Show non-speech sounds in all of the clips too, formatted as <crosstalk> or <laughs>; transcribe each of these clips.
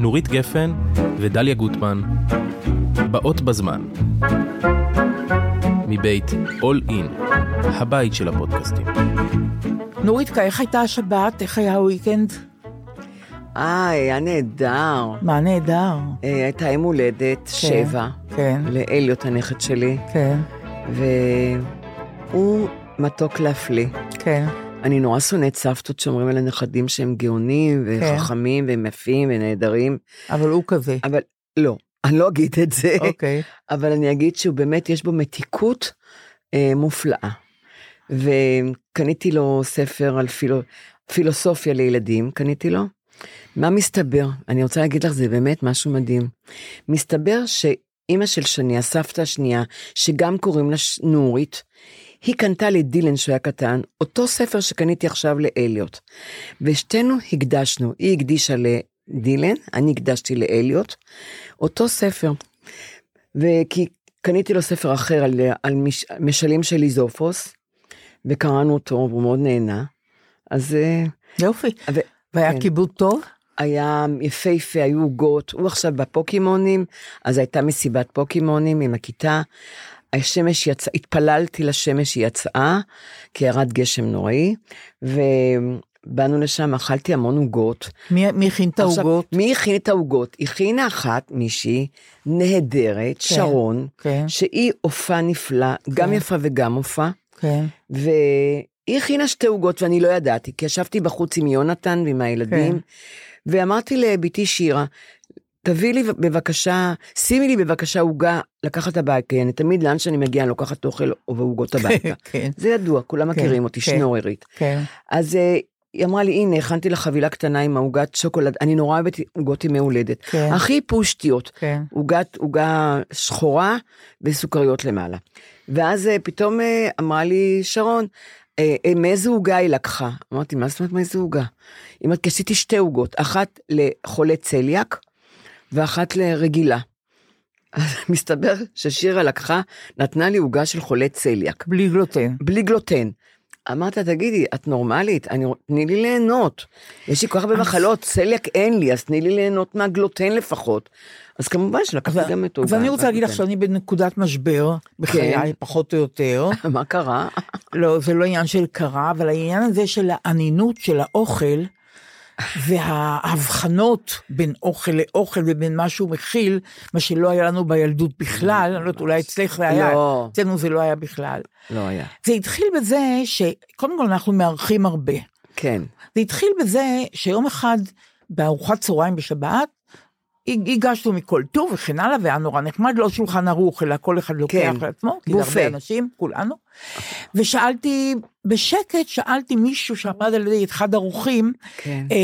נורית גפן ודליה גוטמן, באות בזמן. מבית All In, הבית של הפודקאסטים. נורית, איך הייתה השבת? איך היה הוויקנד? אה, היה נהדר. מה נהדר? אה, הייתה יום הולדת שבע. כן. לאליוט הנכד שלי. כן. והוא מתוק להפליא. כן. אני נורא שונאת סבתות שאומרים על הנכדים שהם גאונים וחכמים והם יפים ונהדרים. אבל הוא כזה. אבל לא, אני לא אגיד את זה. אוקיי. אבל אני אגיד שהוא באמת, יש בו מתיקות אה, מופלאה. וקניתי לו ספר על פילו, פילוסופיה לילדים, קניתי לו. מה מסתבר? אני רוצה להגיד לך, זה באמת משהו מדהים. מסתבר שאימא של שני, הסבתא השנייה, שגם קוראים לה נורית, היא קנתה לדילן שהוא היה קטן, אותו ספר שקניתי עכשיו לאליוט. ושתינו הקדשנו, היא הקדישה לדילן, אני הקדשתי לאליוט, אותו ספר. וכי קניתי לו ספר אחר על, על מש, משלים של איזופוס, וקראנו אותו, והוא מאוד נהנה. אז... אה, יופי. ו... והיה כן. כיבוד טוב? היה יפהפה, היו עוגות, הוא עכשיו בפוקימונים, אז הייתה מסיבת פוקימונים עם הכיתה. השמש יצאה, התפללתי לשמש, היא יצאה, כי ירד גשם נוראי, ובאנו לשם, אכלתי המון עוגות. מי, מי הכין את העוגות? מי הכין את העוגות? הכינה אחת, מישהי נהדרת, כן, שרון, כן. שהיא עופה נפלא, כן. גם יפה וגם עופה. כן. והיא הכינה שתי עוגות ואני לא ידעתי, כי ישבתי בחוץ עם יונתן ועם הילדים, כן. ואמרתי לבתי שירה, תביא לי בבקשה, שימי לי בבקשה עוגה לקחת הביתה, כי אני תמיד לאן שאני מגיעה אני לוקחת אוכל ועוגות <laughs> הביתה. כן. זה ידוע, כולם כן, מכירים אותי, כן, שנוררית. כן. אז אה, היא אמרה לי, הנה, הכנתי לך חבילה קטנה עם העוגת שוקולד, אני נורא אוהבת עוגות ימי הולדת. כן. הכי פושטיות. כן. עוגת, עוגה שחורה וסוכריות למעלה. ואז אה, פתאום אה, אמרה לי, שרון, מאיזה עוגה היא לקחה? אמרתי, מה זאת אומרת מאיזה עוגה? היא אומרת, כי עשיתי שתי עוגות, אחת לחולה צליאק, ואחת לרגילה. אז <laughs> מסתבר ששירה לקחה, נתנה לי עוגה של חולה צליאק. בלי גלוטן. בלי גלוטן. אמרת, תגידי, את נורמלית? אני, תני לי ליהנות. יש לי כל כך הרבה מחלות, צליאק אין לי, אז תני לי ליהנות מהגלוטן לפחות. אז כמובן שלקחתי גם את עוגה. אז אני רוצה להגיד לך שאני בנקודת משבר, בחיי, כן. פחות או יותר. <laughs> מה קרה? לא, זה לא עניין של קרה, אבל העניין הזה של האנינות של האוכל, וההבחנות בין אוכל לאוכל ובין מה שהוא מכיל, מה שלא היה לנו בילדות בכלל, אני לא יודעת, אולי אצלך זה היה, לא. אצלנו זה לא היה בכלל. לא היה. זה התחיל בזה שקודם כל אנחנו מארחים הרבה. כן. זה התחיל בזה שיום אחד בארוחת צהריים בשבת, הגשנו מכל טוב וכן הלאה, והיה נורא נחמד, לא שולחן ערוך, אלא כל אחד לוקח כן. לעצמו, כי זה הרבה אנשים, כולנו. ושאלתי, בשקט שאלתי מישהו שעמד על ידי אחד האורחים, כן. אה,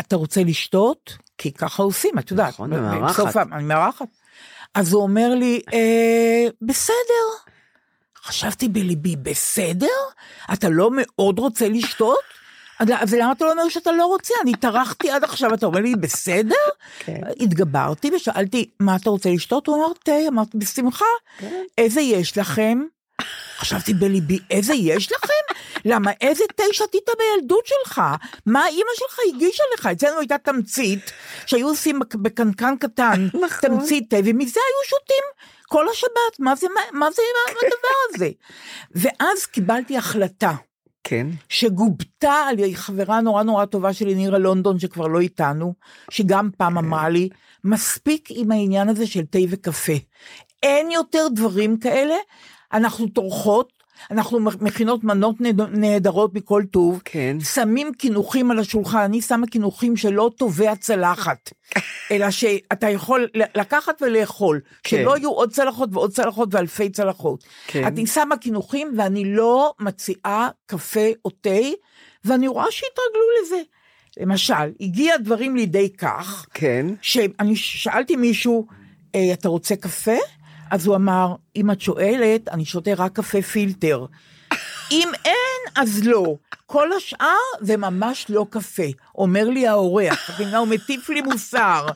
אתה רוצה לשתות? כי ככה עושים, את יודעת. נכון, במארחת. אני מארחת. אז הוא אומר לי, אה, בסדר. חשבתי בליבי, בסדר? אתה לא מאוד רוצה לשתות? אז למה אתה לא אומר שאתה לא רוצה? אני טרחתי עד עכשיו, אתה אומר לי, בסדר? כן. התגברתי ושאלתי, מה אתה רוצה לשתות? הוא אמר, תה, אמרתי, בשמחה. כן. איזה יש לכם? חשבתי בליבי, איזה יש לכם? למה, איזה תה שתית בילדות שלך? מה אימא שלך הגישה לך? אצלנו הייתה תמצית, שהיו עושים בקנקן קטן, <laughs> נכון. תמצית תה, ומזה היו שותים כל השבת. מה זה, מה, מה זה הדבר הזה? ואז קיבלתי החלטה. כן. שגובתה על ידי חברה נורא נורא טובה שלי, נירה לונדון, שכבר לא איתנו, שגם פעם כן. אמרה לי, מספיק עם העניין הזה של תה וקפה. אין יותר דברים כאלה, אנחנו טורחות, אנחנו מכינות מנות נהדרות מכל טוב, כן. שמים קינוחים על השולחן, אני שמה קינוחים שלא תובע צלחת, <laughs> אלא שאתה יכול לקחת ולאכול, כן. שלא יהיו עוד צלחות ועוד צלחות ואלפי צלחות. כן. אני שמה קינוחים ואני לא מציעה קפה או תה, ואני רואה שהתרגלו לזה. למשל, הגיע דברים לידי כך, כן. שאני שאלתי מישהו, אה, אתה רוצה קפה? אז הוא אמר, אם את שואלת, אני שותה רק קפה פילטר. אם אין, אז לא. כל השאר זה ממש לא קפה. אומר לי האורח, הוא מטיף לי מוסר.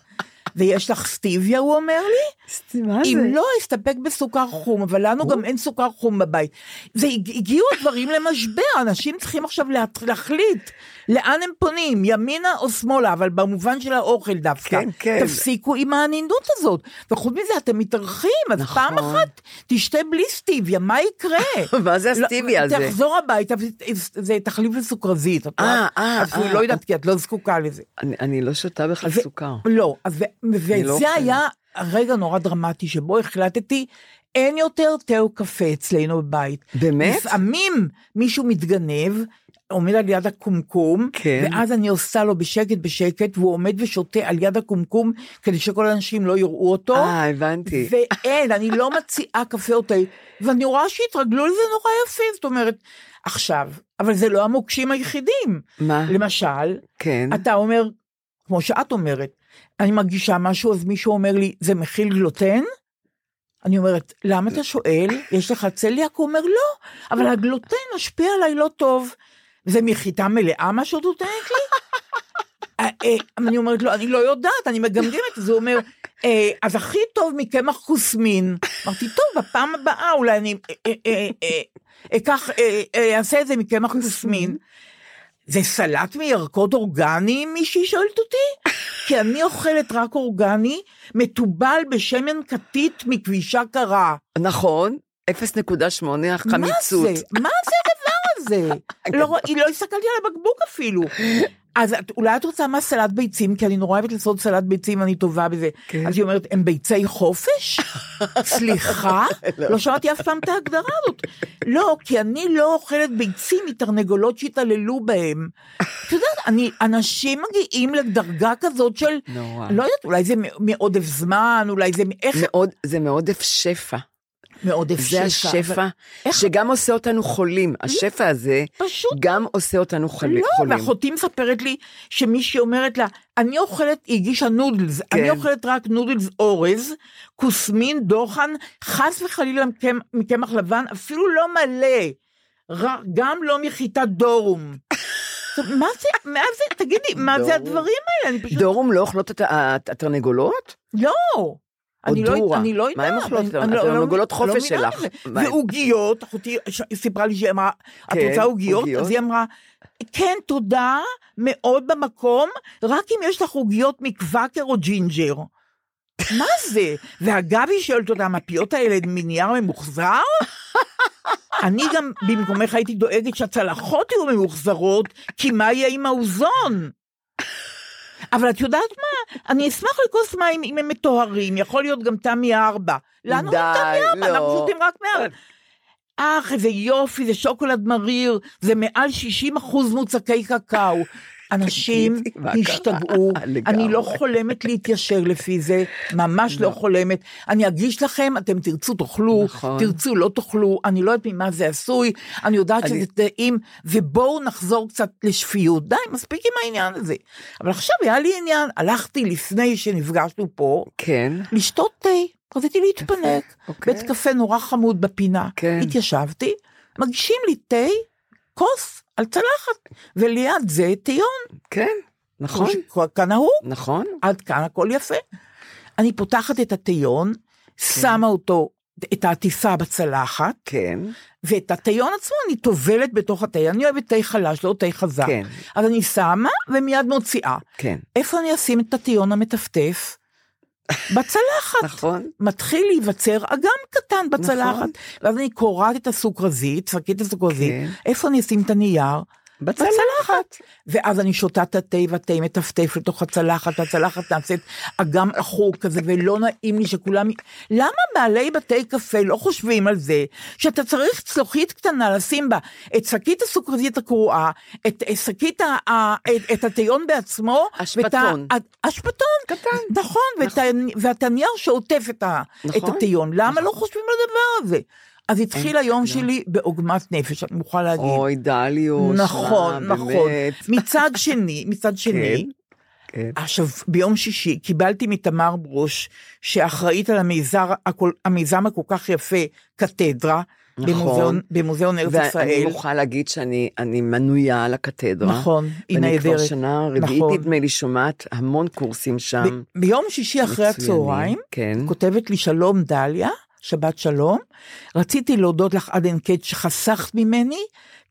ויש לך סטיביה, הוא אומר לי? מה אם זה? לא, אסתפק בסוכר חום, אבל לנו גם אין סוכר חום בבית. זה הג- הגיעו הדברים למשבר, אנשים צריכים עכשיו להחליט לאן הם פונים, ימינה או שמאלה, אבל במובן של האוכל דווקא. כן, כן. תפסיקו עם הנינדות הזאת. וחוץ מזה, אתם מתארחים, אז נכון. פעם אחת תשתה בלי סטיביה, מה יקרה? <laughs> מה זה הסטיביה לא, הזה? תחזור הביתה, זה תחליף לסוכרזית. את אה, רואה? אה, אפילו אה. לא יודעת, כי את לא זקוקה לזה. אני, לא שותה בכלל סוכר. לא, אז לא וזה אוכלת. היה רגע נורא דרמטי שבו החלטתי, אין יותר תה או קפה אצלנו בבית. באמת? לפעמים מישהו מתגנב, עומד על יד הקומקום, כן. ואז אני עושה לו בשקט בשקט, והוא עומד ושותה על יד הקומקום, כדי שכל האנשים לא יראו אותו. אה, הבנתי. ואין, אני לא <laughs> מציעה קפה או תה, ואני רואה שהתרגלו לזה נורא יפה, זאת אומרת, עכשיו, אבל זה לא המוקשים היחידים. מה? למשל, כן. אתה אומר, כמו שאת אומרת, אני מרגישה משהו, אז מישהו אומר לי, זה מכיל גלוטן? אני אומרת, למה אתה שואל? יש לך צליאק? הוא אומר, לא, אבל הגלוטן משפיע עליי לא טוב. זה מחיטה מלאה מה שאת נותנת לי? אה, אה, אני אומרת לו, אני לא יודעת, אני מגמגמת, אז הוא אומר, "אה, אז הכי טוב מקמח כוסמין. אמרתי, טוב, בפעם הבאה אולי אני אקח, אעשה את זה מקמח כוסמין. זה סלט מירקות אורגני, מישהי שואלת אותי? <laughs> כי אני אוכלת רק אורגני, מתובל בשמן כתית מכבישה קרה. נכון, 0.8 החמיצות. מה זה? מה זה הדבר הזה? <laughs> לא, לא הסתכלתי על הבקבוק אפילו. <laughs> אז את, אולי את רוצה מה סלט ביצים, כי אני נורא אוהבת לעשות סלט ביצים, אני טובה בזה. כן. אז היא אומרת, הם ביצי חופש? <laughs> סליחה? לא שמעתי אף פעם את ההגדרה הזאת. לא, כי אני לא אוכלת ביצים מתרנגולות שהתעללו בהם. את יודעת, אני, אנשים מגיעים לדרגה כזאת של, נורא. לא יודעת, אולי זה מעודף זמן, אולי זה, איך, מאוד, זה מעודף שפע. מעודף זה השפע אבל- איך- שגם עושה אותנו חולים. השפע הזה פשוט גם עושה אותנו חולי- לא, חולים. ואחותי מספרת לי שמישהי אומרת לה, אני אוכלת, היא הגישה נודלס, כן. אני אוכלת רק נודלס אורז, כוסמין, דוחן, חס וחלילה מקמ- מקמח לבן, אפילו לא מלא, ר- גם לא מחיטת דורום. <laughs> מה זה, מה זה, תגידי, מה זה. הדברים האלה? דורום לא אוכלות את התרנגולות? לא. אני לא, דורה. אני לא יודעת. מה הן אוכלות? אני- אני לא- לא- חופש לא מבינה שלך. ועוגיות, אחותי סיפרה לי שהיא אמרה, את כן, רוצה עוגיות? אז היא אמרה, כן, תודה, מאוד במקום, רק אם יש לך עוגיות מקוואקר או ג'ינג'ר. מה זה? ואגב, היא שואלת אותה, המפיות האלה מנייר ממוחזר? אני גם במקומך הייתי דואגת שהצלחות יהיו ממוחזרות, כי מה יהיה עם האוזון? אבל את יודעת מה? אני אשמח לכוס מים אם הם מטוהרים, יכול להיות גם תמי ארבע. לנו אין תמי ארבע, לא. אנחנו שותים רק מארבע. אך, איזה יופי, זה שוקולד מריר, זה מעל 60 אחוז מוצקי קקאו. אנשים? השתגעו. <laughs> אני לא חולמת להתיישר לפי זה, ממש לא חולמת. אני אגיש לכם, אתם תרצו תאכלו, נכון. תרצו לא תאכלו, אני לא יודעת ממה זה עשוי, אני יודעת שזה טעים, ובואו נחזור קצת לשפיות. די, מספיק עם העניין הזה. אבל עכשיו היה לי עניין, הלכתי לפני שנפגשנו פה, כן. לשתות תה, רציתי להתפנק. אוקיי. בית קפה נורא חמוד בפינה. כן. התיישבתי, מגישים לי תה, כוס על צלחת, וליד זה טיון. כן. נכון. כמו שכנהוג, נכון. עד כאן הכל יפה. אני פותחת את הטיון, שמה אותו, את העטיפה בצלחת, כן. ואת הטיון עצמו אני טובלת בתוך התה. אני אוהבת תה חלש, לא תה חזק. כן. אז אני שמה ומיד מוציאה. כן. איפה אני אשים את הטיון המטפטף? בצלחת. נכון. מתחיל להיווצר אגם קטן בצלחת. נכון. ואז אני קורעת את הסוכרזית, שקית הסוכרזית, כן. איפה אני אשים את הנייר? בצלחת. ואז אני שותה את התה והתה מטפטף לתוך הצלחת, והצלחת נעשית אגם עכור כזה, ולא נעים לי שכולם... למה בעלי בתי קפה לא חושבים על זה, שאתה צריך צלוחית קטנה לשים בה את שקית הסוכרזית הקרועה, את שקית, ה- את- את הטיון בעצמו, אשפתון. ואת אשפתון, קטן. נכון, ואת ואת הנייר שעוטף את נכון. הטיון, למה לא חושבים על הדבר הזה? אז התחיל היום שלי בעוגמת נפש, אני מוכרחה להגיד. אוי, דליוש. נכון, נכון. מצד שני, מצד <laughs> שני, כן. עכשיו, ביום שישי קיבלתי מתמר ברוש, שאחראית על המיזר, הכל, המיזם הכל כך יפה, קתדרה, במוזיאון, במוזיאון ארץ ואני ישראל. מוכרחה להגיד שאני אני מנויה על הקתדרה. נכון, היא ואני כבר נהדרת. שנה רביעית נכון. נדמה לי שומעת המון קורסים שם. ב- ביום שישי אחרי מצוינים, הצהריים, כן. כותבת לי שלום דליה, שבת שלום, רציתי להודות לך עד אין קץ שחסכת ממני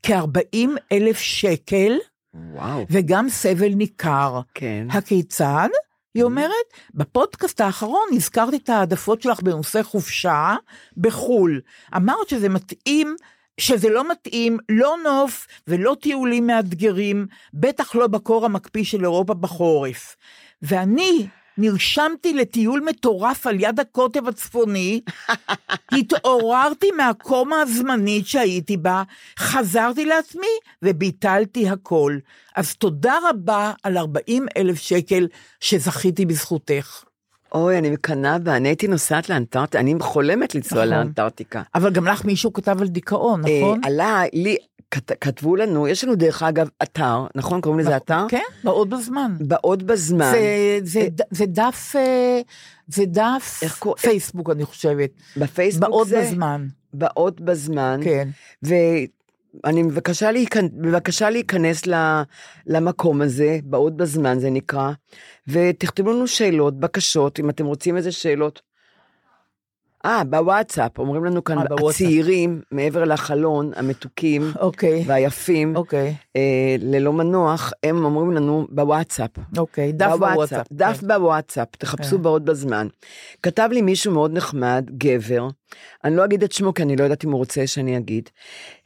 כ-40 אלף שקל וואו, וגם סבל ניכר. כן. הכיצד? היא אומרת, בפודקאסט האחרון הזכרת את העדפות שלך בנושא חופשה בחו"ל. אמרת שזה מתאים, שזה לא מתאים, לא נוף ולא טיולים מאתגרים, בטח לא בקור המקפיא של אירופה בחורף. ואני נרשמתי לטיול מטורף על יד הקוטב הצפוני, <laughs> התעוררתי מהקומה הזמנית שהייתי בה, חזרתי לעצמי וביטלתי הכל. אז תודה רבה על 40 אלף שקל שזכיתי בזכותך. אוי, אני מקנאה בה, אני הייתי נוסעת לאנטארקטיקה, אני חולמת לנסוע נכון. לאנטארקטיקה. אבל גם לך מישהו כתב על דיכאון, נכון? אה, עלה לי, כת- כתבו לנו, יש לנו דרך אגב אתר, נכון? קוראים לזה אתר? כן, בעוד בזמן. בעוד בזמן. זה, זה, ד- זה דף, אה, זה דף קור- פייסבוק, אני חושבת. בפייסבוק בעוד זה? בזמן, בעוד בזמן. כן. ואני מבקשה, להיכנ... בבקשה להיכנס ל... למקום הזה, בעוד בזמן זה נקרא, ותכתבו לנו שאלות, בקשות, אם אתם רוצים איזה שאלות. אה, בוואטסאפ, אומרים לנו כאן, אה, בוואטסאפ. הצעירים מעבר לחלון, המתוקים אוקיי, והיפים, אוקיי, אה, ללא מנוח, הם אומרים לנו בוואטסאפ. אוקיי, דף בוואטסאפ. דף כן. בוואטסאפ, תחפשו כן. בעוד בזמן. כתב לי מישהו מאוד נחמד, גבר, אני לא אגיד את שמו כי אני לא יודעת אם הוא רוצה שאני אגיד.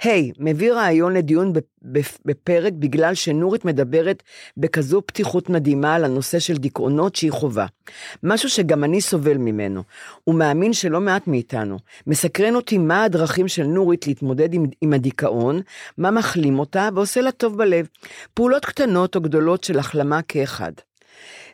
היי, מביא רעיון לדיון בפרק בגלל שנורית מדברת בכזו פתיחות מדהימה על הנושא של דיכאונות שהיא חווה. משהו שגם אני סובל ממנו. הוא מאמין שלא מעט מאיתנו. מסקרן אותי מה הדרכים של נורית להתמודד עם, עם הדיכאון, מה מחלים אותה ועושה לה טוב בלב. פעולות קטנות או גדולות של החלמה כאחד.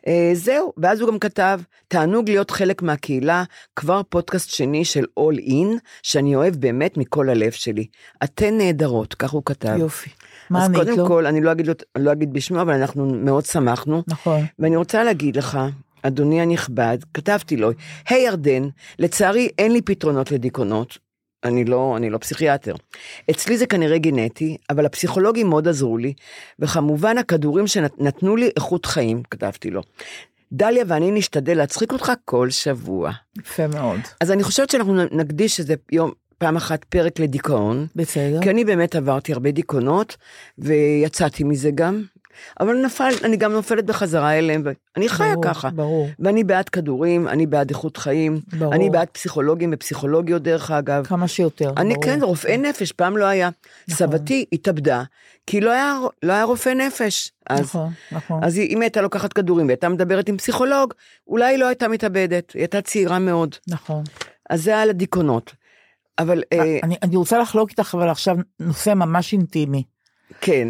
אה, זהו, ואז הוא גם כתב, תענוג להיות חלק מהקהילה, כבר פודקאסט שני של All In, שאני אוהב באמת מכל הלב שלי. אתן נהדרות, כך הוא כתב. יופי. מה אז ענית קודם לו? כל, אני לא אגיד, לא אגיד בשמו, אבל אנחנו מאוד שמחנו. נכון. ואני רוצה להגיד לך, אדוני הנכבד, כתבתי לו, היי ירדן, לצערי אין לי פתרונות לדיכאונות. אני לא, אני לא פסיכיאטר. אצלי זה כנראה גנטי, אבל הפסיכולוגים מאוד עזרו לי, וכמובן הכדורים שנתנו לי איכות חיים, כתבתי לו. דליה ואני נשתדל להצחיק אותך כל שבוע. יפה מאוד. אז אני חושבת שאנחנו נקדיש איזה יום, פעם אחת פרק לדיכאון, בסדר. כי אני באמת עברתי הרבה דיכאונות, ויצאתי מזה גם, אבל נפל, אני גם נופלת בחזרה אליהם, ואני חיה ברור, ככה. ברור. ואני בעד כדורים, אני בעד איכות חיים, ברור. אני בעד פסיכולוגים ופסיכולוגיות דרך אגב. כמה שיותר. אני ברור. כן, רופאי נפש, פעם לא היה. נכון. סבתי התאבדה, כי לא היה, לא היה רופא נפש. אז, נכון, נכון. אז היא- אם הייתה לוקחת כדורים והייתה מדברת עם פסיכולוג, אולי היא לא הייתה מתאבדת, היא הייתה צעירה מאוד. נכון. אז זה על הדיכאונות. אבל אה, אני, אני רוצה לחלוק איתך אבל עכשיו נושא ממש אינטימי. כן,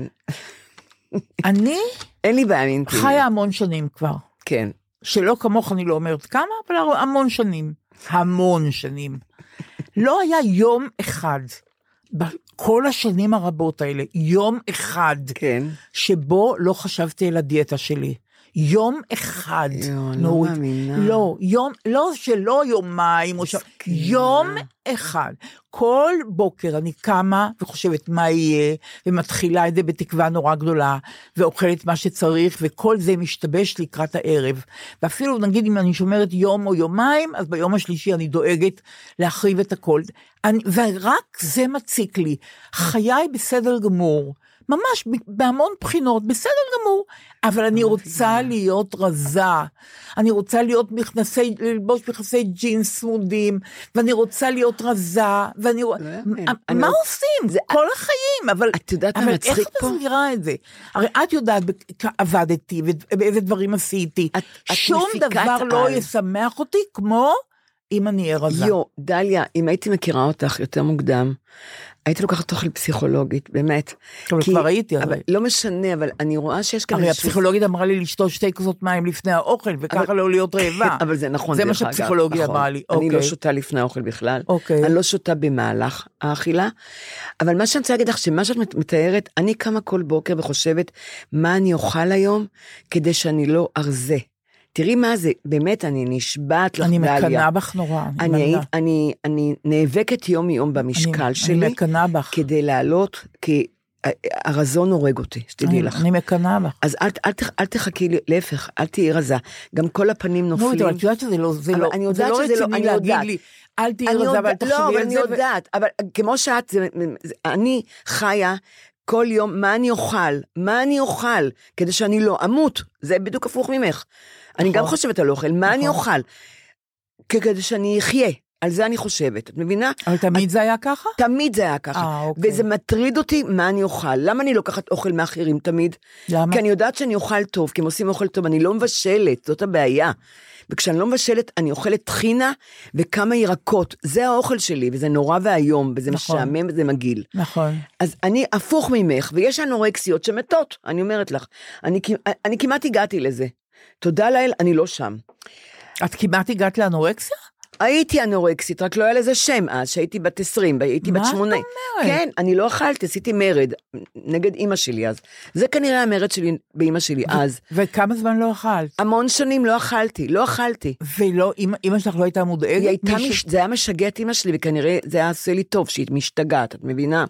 אני אין לי בעיה עם אינטימיות. חיה המון שנים כבר. כן. שלא כמוך אני לא אומרת כמה, אבל המון שנים. המון שנים. לא היה יום אחד, בכל השנים הרבות האלה, יום אחד, כן. שבו לא חשבתי על הדיאטה שלי. יום אחד, יואו, לא נורית. מאמינה. לא, יום, לא שלא יומיים, או ש... יום אחד. כל בוקר אני קמה וחושבת מה יהיה, ומתחילה את זה בתקווה נורא גדולה, ואוכלת מה שצריך, וכל זה משתבש לקראת הערב. ואפילו נגיד אם אני שומרת יום או יומיים, אז ביום השלישי אני דואגת להחריב את הכל. אני, ורק זה מציק לי. חיי בסדר גמור. ממש בהמון בחינות, בסדר גמור, אבל אני רוצה להיות רזה, אני רוצה להיות מכנסי, ללבוש מכנסי ג'ינס צמודים, ואני רוצה להיות רזה, ואני... מה אני מה רוצ- עושים? כל החיים, אבל... את יודעת מה אבל מצחיק איך את פה? מסבירה את זה? הרי את יודעת עבדתי ואיזה דברים עשיתי. שום דבר לא. ישמח אותי כמו אם אני אהיה רזה. יו, דליה, אם הייתי מכירה אותך יותר מוקדם, הייתי לוקחת אותך לפסיכולוגית, באמת. אבל כי- כבר הייתי, אבל הרי. לא משנה, אבל אני רואה שיש כאן הרי איזשהו- הפסיכולוגית אמרה לי לשתות שתי כוסות מים לפני האוכל, וככה לא להיות רעבה. אבל זה נכון, זה מה שהפסיכולוגיה נכון. אמרה לי, אני לא אוקיי. שותה לפני האוכל בכלל. אוקיי. אני לא שותה במהלך האכילה. אבל מה שאני רוצה להגיד לך, שמה שאת מת- מתארת, אני קמה כל בוקר וחושבת, מה אני אוכל היום כדי שאני לא ארזה. תראי מה זה, באמת, אני נשבעת לך, אני דליה. מקנאה בך נורא. אני. היית- אני, אני נאבקת יום-יום במשקל אני- שלי, אני מקנאה בך. כדי לעלות, כי הרזון הורג אותי, שתדעי אני- לך. אני מקנאה בך. אז אל, אל, תח- אל תחכי, להפך, אל תהיי רזה. גם כל הפנים נו, נופלים. אבל את יודעת שזה לא, זה לא, אני זה יודעת לא שזה לא- אני להגיד יודעת. לי, אל תהיי אני רזה תחשבי לא, אבל על אני זה. ו- יודעת, אבל כמו שאת, אני חיה כל יום, מה אני אוכל? מה אני אוכל? כדי שאני לא אמות. זה בדיוק הפוך ממך. אני גם נכון. חושבת על אוכל, מה אני נכון. אוכל? כדי שאני אחיה. על זה אני חושבת, את מבינה? אבל תמיד זה היה ככה? תמיד זה היה ככה. אה, אוקיי. וזה מטריד אותי מה אני אוכל. למה אני לוקחת אוכל מאחרים תמיד? למה? כי אני יודעת שאני אוכל טוב, כי הם עושים אוכל טוב, אני לא מבשלת, זאת הבעיה. וכשאני לא מבשלת, אני אוכלת טחינה וכמה ירקות. זה האוכל שלי, וזה נורא ואיום, וזה נכון. משעמם וזה מגעיל. נכון. אז אני הפוך ממך, ויש אנורקסיות שמתות, אני אומרת לך. אני, כ- אני כמעט הגעתי לזה. תודה לאל, אני לא שם. את כמעט הגעת לאנורקסיה? הייתי אנורקסית, רק לא היה לזה שם אז, שהייתי בת 20, הייתי בת מה את 8. אומרת? כן, אני לא אכלתי, עשיתי מרד, נגד אימא שלי אז. זה כנראה המרד שלי באימא שלי אז. וכמה זמן לא אכלת? המון שנים לא אכלתי, לא אכלתי. ולא, אמא שלך לא הייתה מודאגת? היא הייתה, מישהו- מש... זה היה משגע את אימא שלי, וכנראה זה היה עושה לי טוב שהיא משתגעת, את מבינה?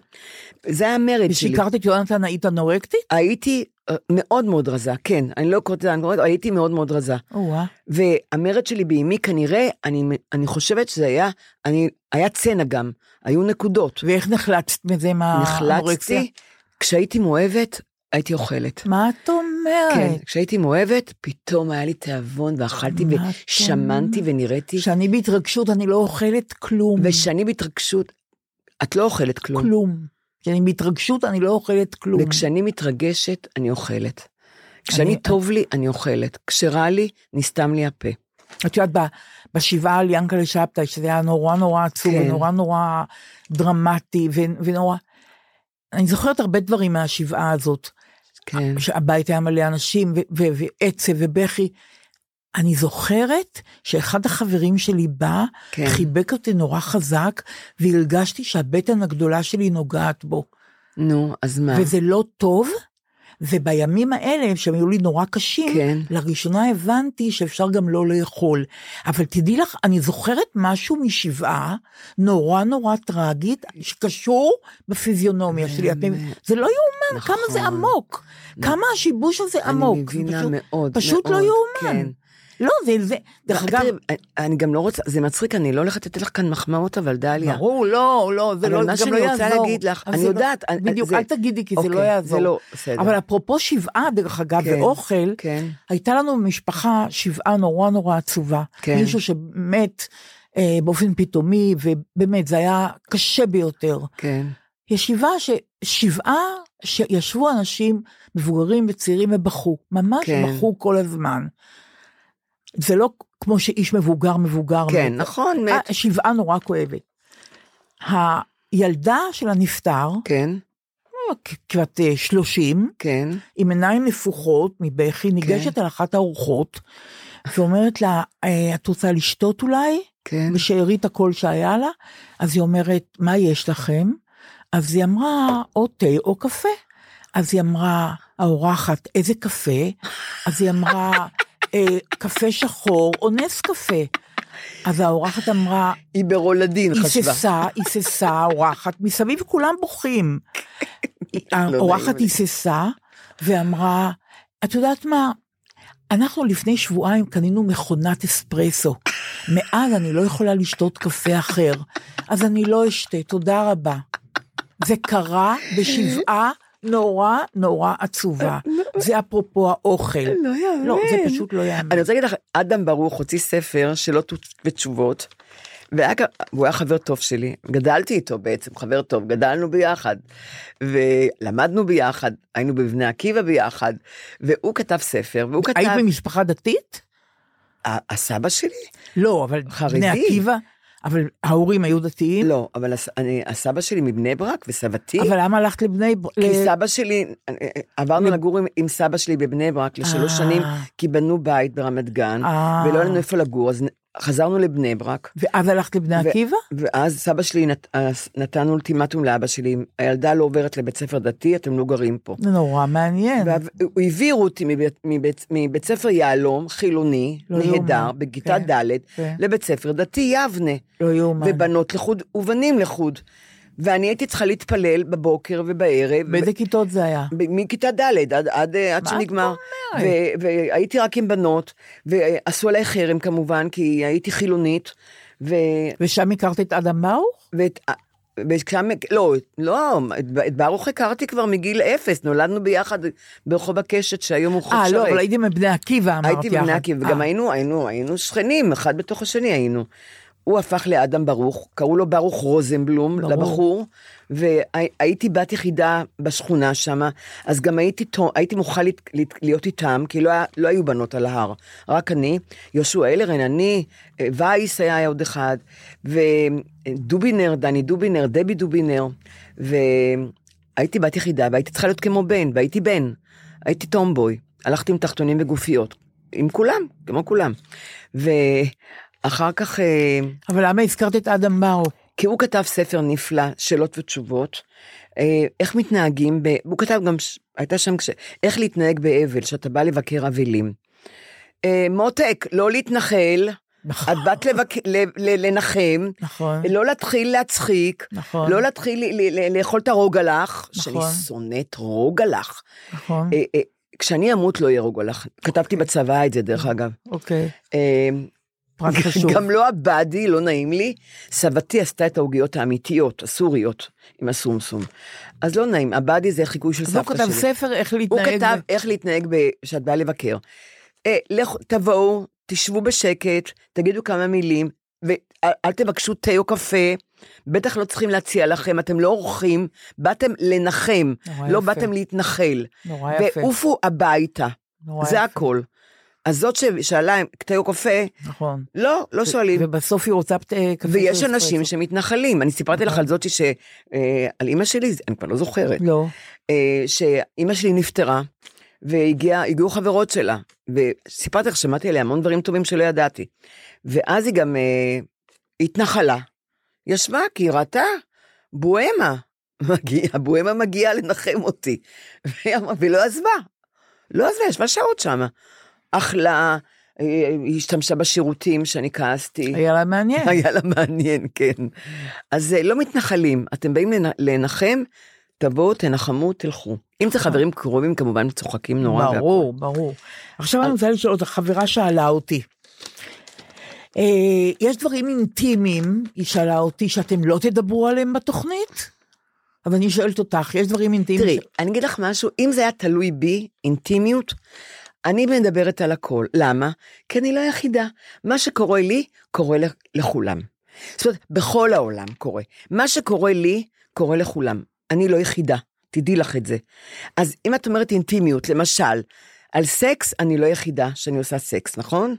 זה היה המרד שלי. ושיקרת את יונתן היית אנורקטית? הייתי מאוד מאוד רזה, כן, אני לא קוראת לזה אנורקטית, הייתי מאוד מאוד רזה. או-אה. והמרד שלי באימי כנראה, אני, אני חושבת שזה היה, אני, היה צנע גם, היו נקודות. ואיך נחלצת מזה מהאנורקסיה? נחלצתי, כשהייתי מאוהבת, הייתי אוכלת. מה את אומרת? כן, כשהייתי מאוהבת, פתאום היה לי תיאבון ואכלתי מה ושמנתי? ונראיתי, כשאני בהתרגשות אני לא אוכלת כלום. ושאני בהתרגשות, את לא אוכלת כלום. כלום. כשאני בהתרגשות אני לא אוכלת כלום. וכשאני מתרגשת, אני אוכלת. כשאני אני- טוב לי, אני אוכלת. כשרע לי, נסתם לי הפה. את יודעת, ב- בשבעה על ינקלה שבתאי, שזה היה נורא נורא עצוב, כן. ונורא נורא דרמטי, ו- ונורא... אני זוכרת הרבה דברים מהשבעה הזאת, כן. שהבית היה מלא אנשים, ו- ו- ועצב ובכי. אני זוכרת שאחד החברים שלי בא, כן. חיבק אותי נורא חזק, והרגשתי שהבטן הגדולה שלי נוגעת בו. נו, אז מה? וזה לא טוב, ובימים האלה, שהם היו לי נורא קשים, כן. לראשונה הבנתי שאפשר גם לא לאכול. אבל תדעי לך, אני זוכרת משהו משבעה, נורא נורא טרגית, שקשור בפיזיונומיה שלי. אתם- זה לא יאומן, נכון. כמה זה עמוק. כמה השיבוש הזה עמוק. אני מבינה פשוט- מאוד, פשוט לא מאוד, יאומן. כן. לא, זה, זה, דרך אגב, תראי, אני גם לא רוצה, זה מצחיק, אני לא הולכת לתת לך כאן מחמאות, אבל דליה. ברור, לא, לא, זה אבל לא, מה גם לא שאני רוצה יעזור. להגיד לך, אני לא- יודעת, אני- בדיוק, אל תגידי, כי זה אוקיי, לא יעזור. זה לא, בסדר. אבל אפרופו שבעה, דרך אגב, כן, ואוכל, כן. הייתה לנו במשפחה שבעה נורא נורא עצובה. כן. מישהו שמת אה, באופן פתאומי, ובאמת, זה היה קשה ביותר. כן. ישיבה ששבעה, שישבו אנשים מבוגרים וצעירים ובכו, ממש כן. בכו כל הזמן. זה לא כמו שאיש מבוגר מבוגר כן, מת. נכון, אה, מת. שבעה נורא כואבת. הילדה של הנפטר, כן, כ- כבת אה, 30, כן. עם עיניים נפוחות מבכי, ניגשת על אחת הארוחות, ואומרת לה, "אה, את רוצה לשתות אולי? כן. בשארית הקול שהיה לה, אז היא אומרת, מה יש לכם? אז היא אמרה, או תה או קפה. אז היא אמרה, האורחת, איזה קפה? אז היא אמרה, "אה, קפה שחור או נס קפה. אז האורחת אמרה, היא ברולדין חשבה. היססה, היססה האורחת, מסביב כולם בוכים. האורחת נעים לי. היססה ואמרה, את יודעת מה, אנחנו לפני שבועיים קנינו מכונת אספרסו. מאז אני לא יכולה לשתות קפה אחר, אז אני לא אשתה, תודה רבה. זה קרה בשבעה נורא נורא עצובה. זה אפרופו האוכל. לא יאמן. לא, זה פשוט לא יאמן. אני רוצה להגיד לך, אדם ברוך הוציא ספר שלא כ- והוא היה חבר טוב שלי, גדלתי איתו בעצם, חבר טוב, גדלנו ביחד, ולמדנו ביחד, היינו בבני עקיבא ביחד, והוא כתב ספר, והוא כתב, היית במשפחה דתית? הסבא שלי? לא, אבל חרדי. בני עקיבא, אבל ההורים היו דתיים? לא, אבל הס- אני, הסבא שלי מבני ברק, וסבתי, אבל למה הלכת לבני ברק? כי סבא שלי, עברנו לגור עם, עם סבא שלי בבני ברק לשלוש אה. שנים, כי בנו בית ברמת גן, אה. ולא היה לנו איפה לגור, אז חזרנו לבני ברק. ואז הלכת לבני עקיבא? ואז סבא שלי נת, אז נתן אולטימטום לאבא שלי, הילדה לא עוברת לבית ספר דתי, אתם לא גרים פה. זה נורא מעניין. והעבירו אותי מבית, מבית, מבית ספר יהלום, חילוני, לא נהדר. בכיתה כן, ד', כן. לבית ספר דתי יבנה. לא יאומן. ובנות לחוד ובנים לחוד. ואני הייתי צריכה להתפלל בבוקר ובערב. באיזה כיתות זה היה? מכיתה ד' עד, עד, עד את שנגמר. אומרת? ו- והייתי רק עם בנות, ועשו עליי חרם כמובן, כי הייתי חילונית. ו... ושם הכרת את אדם ברוך? ואת... ושם, לא, לא, את, את ברוך הכרתי כבר מגיל אפס, נולדנו ביחד ברחוב הקשת שהיום הוא חוף אה. לא, אבל הייתי מבני עקיבא, אמרת הייתי יחד. עקיבא, וגם אה. היינו, היינו, היינו שכנים, אחד בתוך השני היינו. הוא הפך לאדם ברוך, קראו לו ברוך רוזנבלום, ברור. לבחור, והייתי בת יחידה בשכונה שם, אז גם הייתי, הייתי מוכרחה להת- להיות איתם, כי לא, היה, לא היו בנות על ההר, רק אני, יהושע אלרן, אני, אה, וייס היה עוד אחד, ודובינר, דני דובינר, דבי דובינר, והייתי בת יחידה, והייתי צריכה להיות כמו בן, והייתי בן, הייתי טומבוי, הלכתי עם תחתונים וגופיות, עם כולם, כמו כולם. ואחר כך, אה, אבל למה הזכרת את אדם ברוך? כי הוא כתב ספר נפלא, שאלות ותשובות, אה, איך מתנהגים, ב... הוא כתב גם, ש- הייתה שם, כש... איך להתנהג באבל, שאתה בא לבקר אבלים. אה, מותק, לא להתנחל, נכון. את באת לבק... ל... ל... לנחם, נכון. לא להתחיל להצחיק, נכון. לא להתחיל ל... ל... לאכול את הרוגלח, שאני נכון. שונאת רוגלח. נכון. אה, אה, כשאני אמות לא יהיה רוגלח, כתבתי בצבא את זה דרך אגב. אוקיי. פרט <laughs> חשוב. גם לא הבאדי, לא נעים לי. סבתי עשתה את העוגיות האמיתיות, הסוריות, עם הסומסום. אז לא נעים, הבאדי זה חיקוי של אז הוא סבתא כתב שלי. ספר איך הוא להתנהג. כתב ב- איך להתנהג כשאת באה לבקר. אה, לכו, תבואו, תשבו בשקט, תגידו כמה מילים, ואל אל תבקשו תה או קפה. בטח לא צריכים להציע לכם, אתם לא אורחים, באתם לנחם, לא יפה. באתם להתנחל. נורא יפה. ועופו הביתה, זה יפה. הכל. אז זאת ששאלה אם תה או קפה, נכון. לא, לא שואלים. ובסוף היא רוצה אה, קפה ויש אנשים. שמתנחלים. אני סיפרתי לך נכון. על זאתי ש... אה, על אימא שלי, אני כבר לא זוכרת, לא. אה, שאימא שלי נפטרה, והגיעו חברות שלה, וסיפרתי לך, שמעתי עליה המון דברים טובים שלא ידעתי. ואז היא גם התנחלה, ישבה, כי היא ראתה בוהמה, מגיע, הבוהמה מגיעה לנחם אותי, והיא לא עזבה, לא עזבה, ישבה שעות שמה. אכלה, אה, היא השתמשה בשירותים שאני כעסתי. היה לה מעניין. היה לה מעניין, כן. אז אה, לא מתנחלים, אתם באים לנ- לנחם, תבואו, תנחמו, תלכו. אם זה חברים קרובים, כמובן צוחקים נורא. והכל. ברור, ברור. עכשיו אני רוצה לשאול אותך, חברה שאלה אותי. אה, יש דברים אינטימיים, היא שאלה אותי, שאתם לא תדברו עליהם בתוכנית? אבל אני שואלת אותך, יש דברים אינטימיים? תראי, ש- אני אגיד לך משהו, אם זה היה תלוי בי, אינטימיות, אני מדברת על הכל. למה? כי אני לא היחידה. מה שקורה לי, קורה לכ- לכולם. זאת אומרת, בכל העולם קורה. מה שקורה לי, קורה לכולם. אני לא יחידה, תדעי לך את זה. אז אם את אומרת אינטימיות, למשל, על סקס, אני לא יחידה שאני עושה סקס, נכון?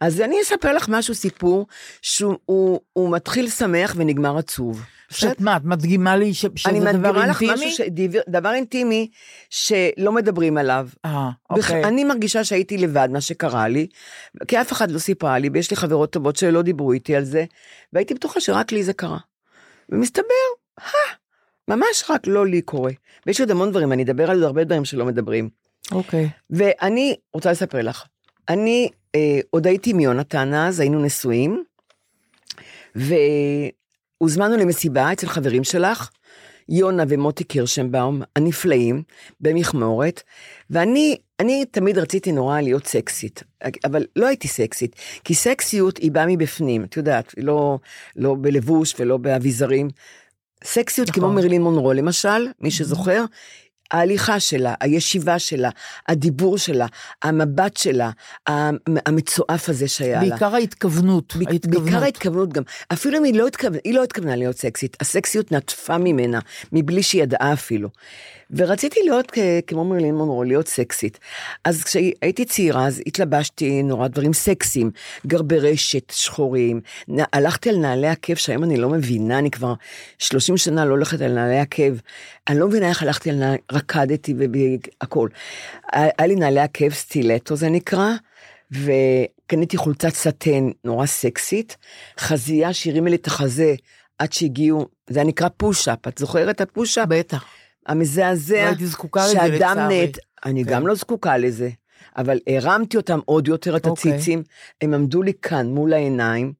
אז אני אספר לך משהו, סיפור, שהוא הוא, הוא מתחיל שמח ונגמר עצוב. שאת מה, את מדגימה לי ש- שזה אני דבר מדגימה לך אינטימי? משהו, ש... דבר, דבר אינטימי שלא מדברים עליו. אה. אוקיי. אני מרגישה שהייתי לבד, מה שקרה לי, כי אף אחד לא סיפרה לי, ויש לי חברות טובות שלא דיברו איתי על זה, והייתי בטוחה שרק לי זה קרה. ומסתבר, אה, ממש רק לא לי קורה. ויש עוד המון דברים, אני אדבר על עוד הרבה דברים שלא מדברים. אוקיי. ואני רוצה לספר לך, אני אה, עוד הייתי עם יונתן אז, היינו נשואים, והוזמנו למסיבה אצל חברים שלך, יונה ומוטי קירשנבאום, הנפלאים, במכמורת, ואני אני תמיד רציתי נורא להיות סקסית, אבל לא הייתי סקסית, כי סקסיות היא באה מבפנים, את יודעת, לא, לא בלבוש ולא באביזרים. סקסיות נכון. כמו מרילין מונרו למשל, מי שזוכר, ההליכה שלה, הישיבה שלה, הדיבור שלה, המבט שלה, המ- המצועף הזה שהיה לה. בעיקר ההתכוונות. ב- ההתכוונות. בעיקר ההתכוונות גם. אפילו אם היא לא התכוונה, היא לא התכוונה להיות סקסית, הסקסיות נטפה ממנה, מבלי שהיא ידעה אפילו. ורציתי להיות כמו מרלין מונרו, להיות סקסית. אז כשהייתי צעירה, אז התלבשתי נורא דברים סקסיים, גרבי רשת שחורים, הלכתי על נעלי עקב שהיום אני לא מבינה, אני כבר 30 שנה לא הולכת על נעלי עקב. אני לא מבינה איך הלכתי על נעלי, רקדתי והכל. היה לי נעלי עקב סטילטו זה נקרא, קניתי חולצת סטן נורא סקסית, חזייה שהרימה לי את החזה עד שהגיעו, זה היה נקרא פוש-אפ, את זוכרת את הפוש-אפ? בטח. המזעזע, לא הייתי זקוקה לזה, לצערי. נט, אני כן. גם לא זקוקה לזה, אבל הרמתי אותם עוד יותר, את אוקיי. הציצים, הם עמדו לי כאן מול העיניים,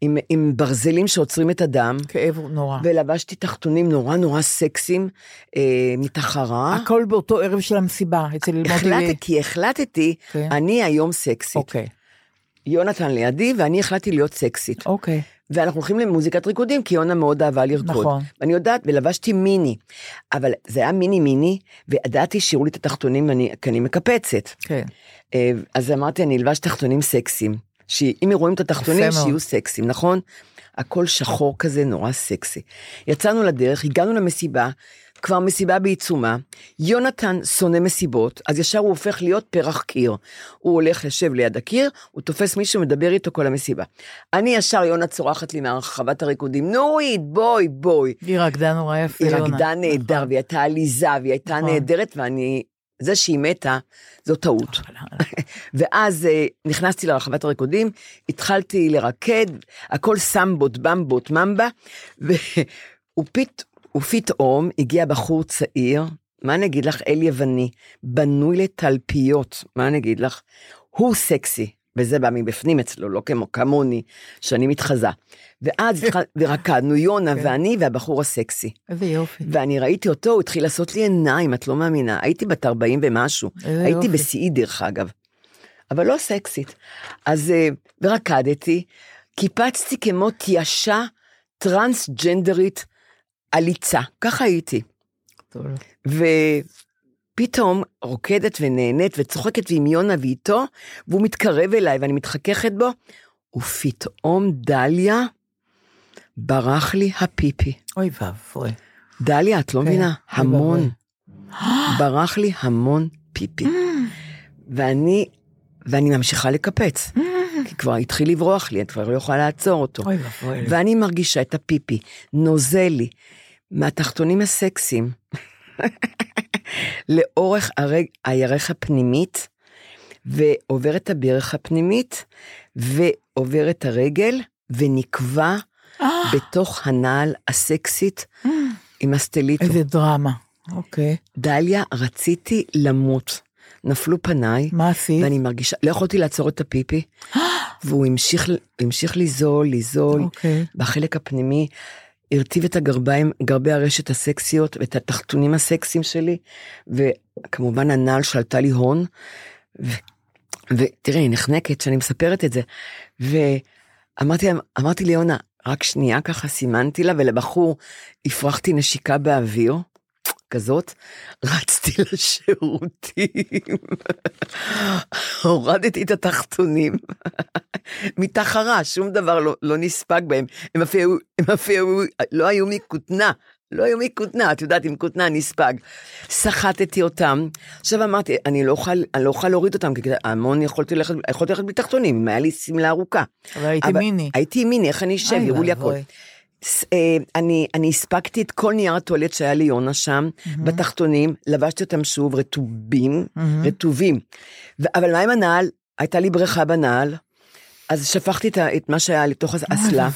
עם, עם ברזלים שעוצרים את הדם, כאב נורא. ולבשתי תחתונים נורא נורא סקסיים אה, מתחרה. הכל באותו ערב של המסיבה, אצל מוטי... החלטתי, כי החלטתי, כן. אני היום סקסית. אוקיי, יונתן לידי, ואני החלטתי להיות סקסית. אוקיי. ואנחנו הולכים למוזיקת ריקודים, כי יונה מאוד אהבה לרקוד. נכון. ואני יודעת, ולבשתי מיני. אבל זה היה מיני מיני, וידעתי שיראו לי את התחתונים, ואני- כי אני מקפצת. כן. אה, אז אמרתי, אני אלבש תחתונים סקסיים. שאם רואים את התחתונים. שיהיו סקסיים, נכון? הכל שחור כזה, נורא סקסי. יצאנו לדרך, הגענו למסיבה, כבר מסיבה בעיצומה. יונתן שונא מסיבות, אז ישר הוא הופך להיות פרח קיר. הוא הולך, יושב ליד הקיר, הוא תופס מישהו, מדבר איתו כל המסיבה. אני ישר, יונה צורחת לי מהרחבת הריקודים, נורית, בואי, בואי. היא רקדה נורא יפה, היא יונה. רקדה נהדר, נכון. והיא הייתה עליזה, והיא הייתה נכון. נהדרת, ואני... זה שהיא מתה, זו טעות. <laughs> ואז אה, נכנסתי לרחבת הריקודים, התחלתי לרקד, הכל סמבות, במבות, ממבה, <laughs> פת, ופתאום הגיע בחור צעיר, מה אני אגיד לך, אל יווני, בנוי לתלפיות, מה אני אגיד לך? הוא סקסי, וזה בא מבפנים אצלו, לא כמו כמוני, שאני מתחזה. ואז התחל, ורקדנו, יונה כן. ואני והבחור הסקסי. איזה יופי. ואני ראיתי אותו, הוא התחיל לעשות לי עיניים, את לא מאמינה. הייתי בת 40 ומשהו. הייתי. בשיאי דרך אגב. אבל לא סקסית. אז, אה, ורקדתי, קיפצתי כמו תיישה טרנסג'נדרית עליצה, ככה הייתי. טוב. ופתאום רוקדת ונהנית וצוחקת עם יונה ואיתו, והוא מתקרב אליי ואני מתחככת בו, ופתאום דליה, ברח לי הפיפי. אוי ואבוי. דליה, את לא כן, מבינה? המון. <gasps> ברח לי המון פיפי. <gasps> ואני, ואני ממשיכה לקפץ. <gasps> כבר התחיל לברוח לי, אני כבר לא יכולה לעצור אותו. אוי ואבוי. ואני מרגישה את הפיפי, נוזל לי, מהתחתונים הסקסיים, <laughs> לאורך הרג, הירך הפנימית, ועובר את הברך הפנימית, ועובר את הרגל, ונקבע בתוך הנעל הסקסית עם הסטליטו. איזה דרמה. אוקיי. דליה, רציתי למות. נפלו פניי, מה עשית? ואני מרגישה, לא יכולתי לעצור את הפיפי, <gasps> והוא המשיך, המשיך לזול, לזול, אוקיי. בחלק הפנימי, הרטיב את הגרביים, גרבי הרשת הסקסיות, ואת התחתונים הסקסיים שלי, וכמובן הנעל שלטה לי הון, ו- ותראי, אני נחנקת כשאני מספרת את זה, ואמרתי אמרתי ליונה, רק שנייה ככה סימנתי לה, ולבחור הפרחתי נשיקה באוויר. כזאת, רצתי לשירותים, הורדתי את התחתונים, מתחרה, שום דבר לא, לא נספג בהם, הם אפילו, הם אפילו לא היו מכותנה, לא היו מכותנה, את יודעת, עם כותנה נספג. סחטתי אותם, עכשיו אמרתי, אני לא אוכל, אני לא אוכל להוריד אותם, כי המון יכולתי ללכת, יכולתי ללכת בלי תחתונים, אם היה לי שמלה ארוכה. אבל הייתי מיני. הייתי מיני, איך אני אשב, יראו לי הכל. אה, אני, אני הספקתי את כל נייר הטואלט שהיה לי יונה שם, בתחתונים, לבשתי אותם שוב רטובים, רטובים. ו- אבל מה עם הנעל? הייתה לי בריכה בנעל, אז שפכתי את, את מה שהיה לתוך האסלה.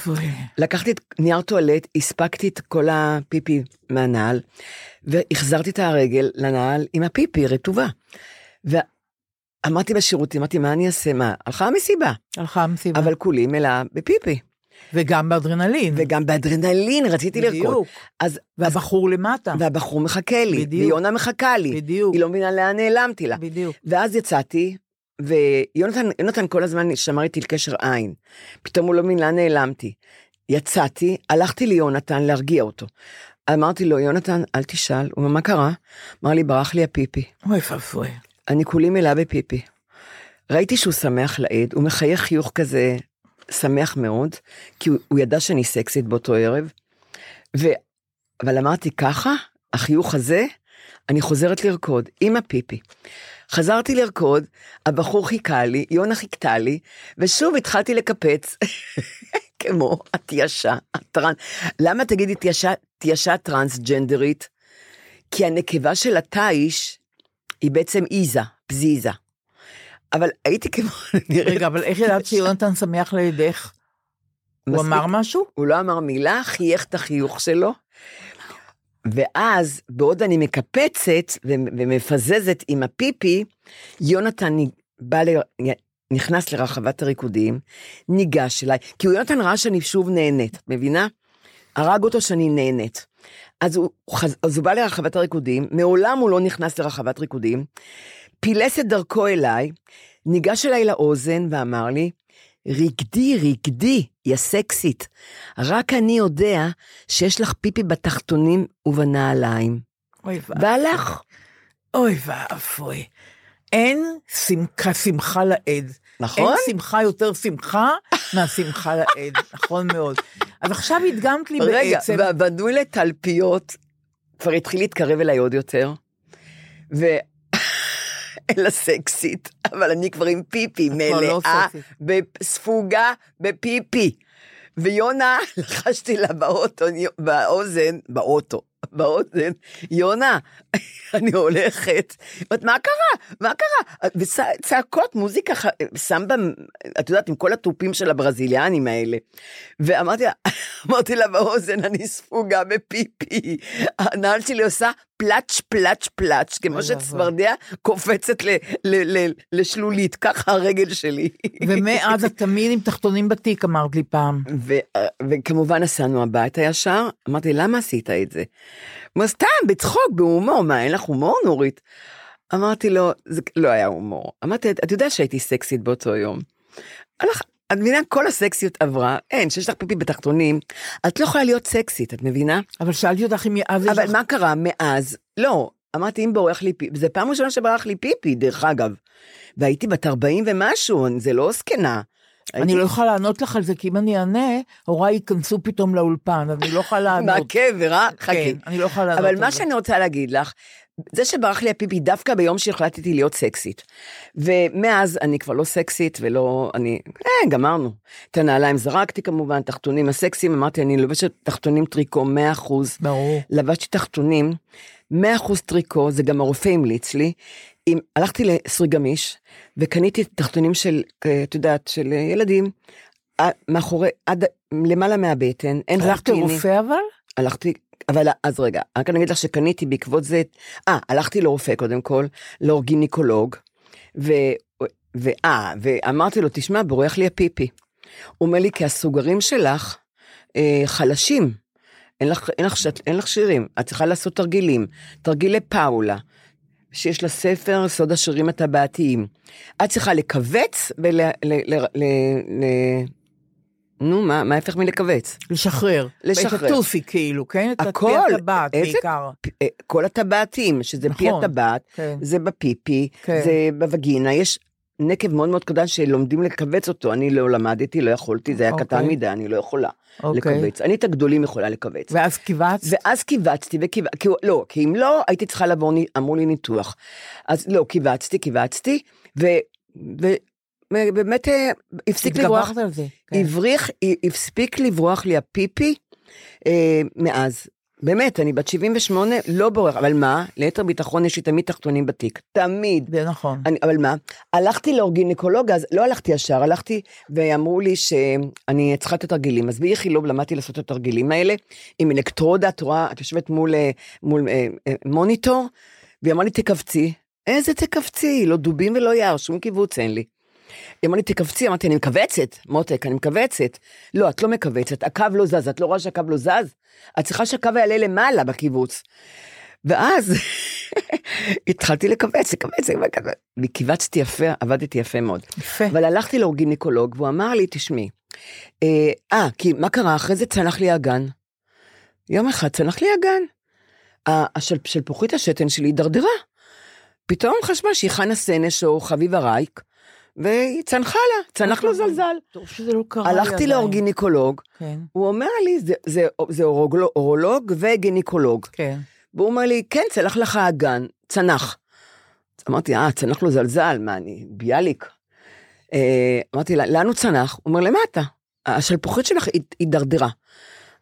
לקחתי את נייר טואלט, הספקתי את כל הפיפי מהנעל, והחזרתי את הרגל לנעל עם הפיפי רטובה. ואמרתי בשירותים, אמרתי, מה אני אעשה? מה? הלכה המסיבה, הלכה המסיבה. אבל כולי מלאה בפיפי. וגם באדרנלין. וגם באדרנלין רציתי לרקוד. בדיוק. אז, והבחור למטה. והבחור מחכה לי, בדיוק. ויונה מחכה לי. בדיוק. היא לא מבינה לאן נעלמתי לה. בדיוק. ואז יצאתי, ויונתן יונתן כל הזמן שמר איתי על קשר עין. פתאום הוא לא מבין לאן נעלמתי. יצאתי, הלכתי ליונתן להרגיע אותו. אמרתי לו, יונתן, אל תשאל. הוא אמר, מה קרה? אמר לי, ברח לי הפיפי. אוי ואבוי. אני כולי מלאה בפיפי. ראיתי שהוא שמח לעד, הוא מחייך חיוך כזה שמח מאוד, כי הוא, הוא ידע שאני סקסית באותו ערב. ו... אבל אמרתי, ככה, החיוך הזה, אני חוזרת לרקוד עם הפיפי. חזרתי לרקוד, הבחור חיכה לי, יונה חיכתה לי, ושוב התחלתי לקפץ, <laughs> כמו התיישה, הטרנס. למה תגידי תיישה, תיישה טרנסג'נדרית? כי הנקבה של התיש היא בעצם איזה, פזיזה. אבל הייתי כמו... רגע, אבל איך ידעת שיונתן שמח לידך? הוא. אמר משהו? הוא לא אמר מילה, חייך את החיוך שלו. ואז, בעוד אני מקפצת ומפזזת עם הפיפי, יונתן בא ל... נכנס לרחבת הריקודים, ניגש אליי, כי הוא יונתן ראה שאני שוב נהנית, את מבינה? הרג אותו שאני נהנית. אז הוא, אז הוא בא לרחבת הריקודים, מעולם הוא לא נכנס לרחבת ריקודים, פילס את דרכו אליי, ניגש אליי לאוזן ואמר לי, רקדי, רקדי, יא סקסית. רק אני יודע שיש לך פיפי בתחתונים ובנעליים. אוי ואבוי. והלך. אוי ואבוי. אין שמחה, שמחה לאיד. נכון? אין שמחה יותר שמחה <laughs> מהשמחה לאיד, נכון מאוד. אז עכשיו הדגמת לי רגע, בעצם, ובנוי לתלפיות, כבר התחיל להתקרב אליי עוד יותר, ו... <laughs> אלא סקסית, אבל אני כבר עם פיפי, לא מלאה. ספוגה בפיפי. ויונה, <laughs> לחשתי לה באוטו, באוזן, באוטו, באוזן, יונה, <laughs> אני הולכת, אומרת, מה קרה? מה קרה? וצעקות, מוזיקה, סמבה, את יודעת, עם כל התופים של הברזיליאנים האלה. ואמרתי לה, <laughs> אמרתי לה באוזן, אני ספוגה בפיפי. הנעל שלי עושה פלאץ', פלאץ', פלאץ', כמו אוי שצפרדע קופצת ל- ל- ל- לשלולית, ככה הרגל שלי. ומאז את תמיד עם תחתונים בתיק, אמרת לי פעם. ו- וכמובן נסענו הביתה ישר, אמרתי, למה עשית את זה? אומר, סתם, בצחוק, בהומור, מה, אין לך הומור, נורית? אמרתי לו, זה לא היה הומור. אמרתי, את יודע שהייתי סקסית באותו יום. הלך, את מבינה, כל הסקסיות עברה, אין, שיש לך פיפי בתחתונים, את לא יכולה להיות סקסית, את מבינה? אבל שאלתי אותך אם אז יש אבל. מה קרה מאז? לא, אמרתי, אם בורח לי פיפי, זה פעם ראשונה שברח לי פיפי, דרך אגב. והייתי בת 40 ומשהו, זה לא זקנה. אני לא יכולה לענות לך על זה, כי אם אני אענה, הוריי ייכנסו פתאום לאולפן, אז אני לא יכולה לענות. מהקבר, אה? חכי. כן, אני לא יכולה לענות אבל מה. שאני רוצה להגיד לך, זה שברח לי הפיפי דווקא ביום שהחלטתי להיות סקסית. ומאז אני כבר לא סקסית ולא, אני, אה, גמרנו. את הנעליים זרקתי כמובן, תחתונים הסקסיים, אמרתי, אני לובשת תחתונים טריקו 100%. ברור. לבשתי תחתונים, 100% טריקו, זה גם הרופא המליץ לי. עם, הלכתי לסרי גמיש, וקניתי תחתונים של, אה, את יודעת, של אה, ילדים, אה, מאחורי, עד, למעלה מהבטן, אין הלכת. לרופא אבל? הלכתי, אבל אז רגע, רק אני אגיד לך שקניתי בעקבות זה, אה, הלכתי לרופא קודם כל, לאורגינקולוג, ו... ואה, ואמרתי לו, תשמע, בורח לי הפיפי. הוא אומר לי, כי הסוגרים שלך אה, חלשים. אין לך, אין, לך, אין לך שירים, את צריכה לעשות תרגילים. תרגילי פאולה, שיש לה ספר סוד השירים הטבעתיים. את צריכה לכווץ ול... ל, ל, ל, ל, נו, מה, מה ההפך מלכווץ? לשחרר. לשחרר. את הטופי כאילו, כן? את הכל. פי הטבעת איזה- בעיקר. אה, כל הטבעתיים, שזה פי נכון, הטבעת, כן. זה בפיפי, כן. זה בווגינה, יש נקב מאוד מאוד קטן שלומדים לכווץ אותו, אני לא למדתי, לא יכולתי, זה היה אוקיי. קטן מדי, אני לא יכולה אוקיי. לכווץ. אני את הגדולים יכולה לכווץ. ואז קיבצת? ואז קיווצתי, וכיו... כי... לא, כי אם לא, הייתי צריכה ני- אמרו לי ניתוח. אז לא, קיווצתי, קיווצתי, ו... ו... ובאמת אה, הפסיק לברוח, התגברת על זה. כן. הבריח, הפסיק לברוח לי הפיפי אה, מאז. באמת, אני בת 78, לא בורח, אבל מה? ליתר ביטחון יש לי תמיד תחתונים בתיק, תמיד. זה נכון. אני, אבל מה? הלכתי לאורגינקולוג, אז לא הלכתי ישר, הלכתי ואמרו לי שאני צריכה את התרגילים. אז באיכילוב למדתי לעשות את התרגילים האלה, עם אלקטרודה, את רואה, את יושבת מול, אה, מול אה, אה, מוניטור, והיא אמרה לי, תכווצי. איזה תכווצי? לא דובים ולא יער, שום קיבוץ אין לי. היא אמרה לי, תכווצי, אמרתי, אני מכווצת, מותק, אני מכווצת. לא, את לא מכווצת, הקו לא זז, את לא רואה שהקו לא זז? את צריכה שהקו יעלה למעלה בקיבוץ. ואז <laughs> התחלתי לכווץ, לכווץ. וקיבצתי יפה, עבדתי יפה מאוד. יפה. אבל הלכתי לאורגינקולוג, והוא אמר לי, תשמעי, אה, אה, כי מה קרה? אחרי זה צנח לי הגן. יום אחד צנח לי הגן. ה- השל- שלפוחית השתן שלי הידרדרה. פתאום חשבה שהיא חנה סנש או חביבה רייק, והיא צנחה לה, צנח לו זלזל. טוב שזה לא קרה לי הלכתי עדיין. לאורגינקולוג, כן, הוא אומר לי, זה, זה, זה אורולוג, אורולוג וגינקולוג. כן. והוא אומר לי, כן, צלח לך הגן, צנח. אמרתי, אה, צנח לו זלזל, מה, אני ביאליק. אה, אמרתי, לאן הוא צנח? הוא אומר, למטה. השלפוחית שלך הידרדרה.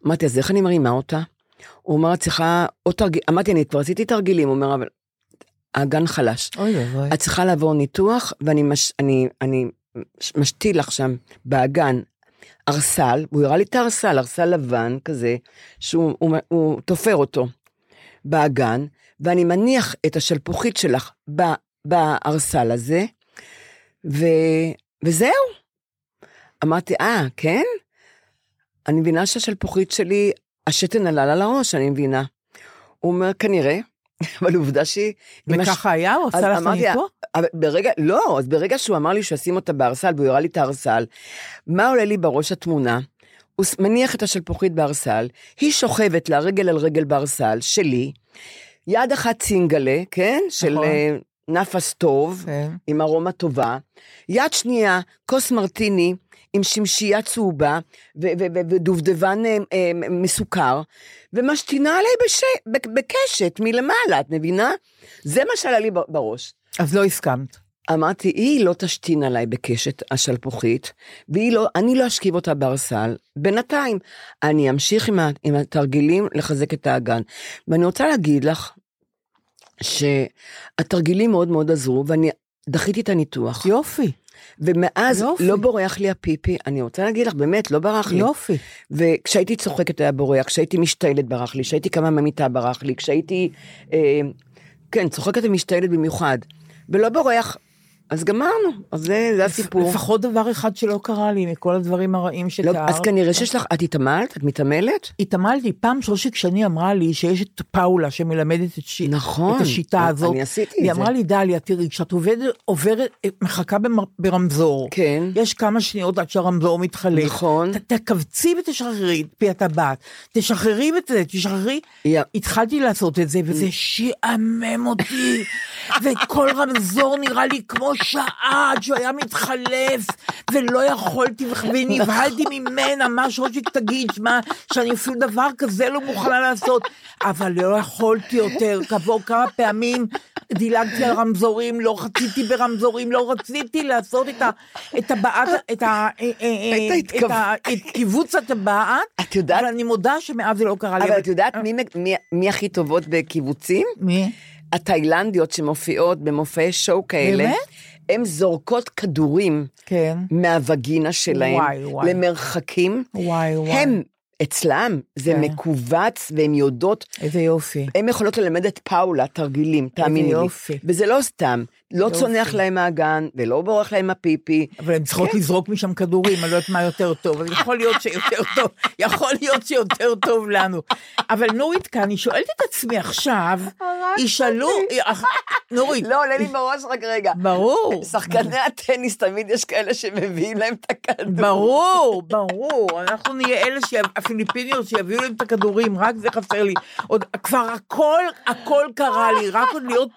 אמרתי, אז איך אני מרימה אותה? הוא אומר, את צריכה עוד תרגיל, אמרתי, אני כבר עשיתי תרגילים, הוא אומר, אבל האגן חלש. אוי ואבוי. את צריכה לעבור ניתוח, ואני מש, אני, אני משתיל לך שם באגן ארסל, הוא הראה לי את הארסל, ארסל לבן כזה, שהוא הוא, הוא תופר אותו באגן, ואני מניח את השלפוחית שלך ב, בארסל הזה, ו, וזהו. אמרתי, אה, כן? אני מבינה שהשלפוחית שלי, השתן עלה לה לראש, אני מבינה. הוא אומר, כנראה, אבל עובדה שהיא... הש- וככה היה? הוא עשה לך? אבל ברגע, לא, אז ברגע שהוא אמר לי שישים אותה בארסל, והוא הראה לי את הארסל, מה עולה לי בראש התמונה? הוא מניח את השלפוחית בארסל, היא שוכבת לה רגל על רגל בארסל, שלי, יד אחת צינגלה, כן? של נכון. אה, נפס טוב, כן. עם ארומה טובה, יד שנייה, כוס מרטיני עם שמשייה צהובה ודובדבן אה, אה, מסוכר, ומשתינה עליי בש... בק- בקשת מלמעלה, את מבינה? זה מה שעלה לי בראש. אז לא הסכמת. אמרתי, היא לא תשתין עליי בקשת השלפוחית, והיא לא, אני לא אשכיב אותה בארסל. בינתיים, אני אמשיך עם, ה, עם התרגילים לחזק את האגן. ואני רוצה להגיד לך, שהתרגילים מאוד מאוד עזרו, ואני דחיתי את הניתוח. יופי, ומאז יופי. לא בורח לי הפיפי, אני רוצה להגיד לך, באמת, לא ברח לי. יופי. וכשהייתי צוחקת היה בורח, כשהייתי משתעלת ברח לי, כשהייתי קמה מהמיטה ברח לי, כשהייתי, אה, כן, צוחקת ומשתעלת במיוחד, ולא בורח, אז גמרנו, אז זה, זה הסיפור. לפחות דבר אחד שלא קרה לי מכל הדברים הרעים לא, שתיארת. אז כנראה שיש לך, את התעמלת? את מתעמלת? התעמלתי, פעם שושק שני אמרה לי שיש את פאולה שמלמדת את, ש... נכון, את השיטה אני הזאת. עשיתי את היא זה. אמרה לי, דליה, תראי, כשאת עובדת, עוברת, מחכה במר... ברמזור, כן. יש כמה שניות עד שהרמזור מתחלף. נכון. ת- תכווצי ותשחררי את פי הטבעת, תשחררי את זה, תשחררי. יא. התחלתי לעשות את זה, וזה שעמם אותי, <laughs> וכל רמזור נראה לי כמו שעה עד שהוא היה מתחלף, ולא יכולתי, ונבהלתי ממנה, מה שרושיק תגיד, מה, שאני אפילו דבר כזה לא מוכנה לעשות, אבל לא יכולתי יותר, כעבור כמה פעמים דילגתי על רמזורים, לא רציתי ברמזורים, לא רציתי לעשות את ה- את הבעת, את ה... אה, ההתכו- את ה- את קיבוץ הטבעת, את יודעת- אבל אני מודה שמאז זה לא קרה לי. אבל את יודעת מי הכי טובות בקיבוצים? מי? התאילנדיות שמופיעות במופעי שואו כאלה. באמת? הן זורקות כדורים כן. מהווגינה וואי, וואי. למרחקים. וואי וואי. הם, אצלם, זה כן. מכווץ והן יודעות, איזה יופי. הן יכולות ללמד את פאולה תרגילים, תאמיני לי. יופי. וזה לא סתם, לא יופי. צונח להם מהגן, ולא בורח להם הפיפי. אבל הן צריכות לזרוק משם כדורים, אני לא יודעת מה יותר טוב, אבל יכול להיות שיותר טוב, יכול להיות שיותר טוב לנו. אבל נורית כאן, אני שואלת את עצמי עכשיו, <laughs> ישאלו, נורית, לא, עולה לי בראש רק רגע. ברור, שחקני הטניס, תמיד יש כאלה שמביאים להם את הכדור. ברור, <laughs> ברור, אנחנו נהיה אלה, הפיליפיניות שיביאו להם את הכדורים, רק זה חסר לי. עוד, כבר הכל, הכל קרה לי, רק עוד להיות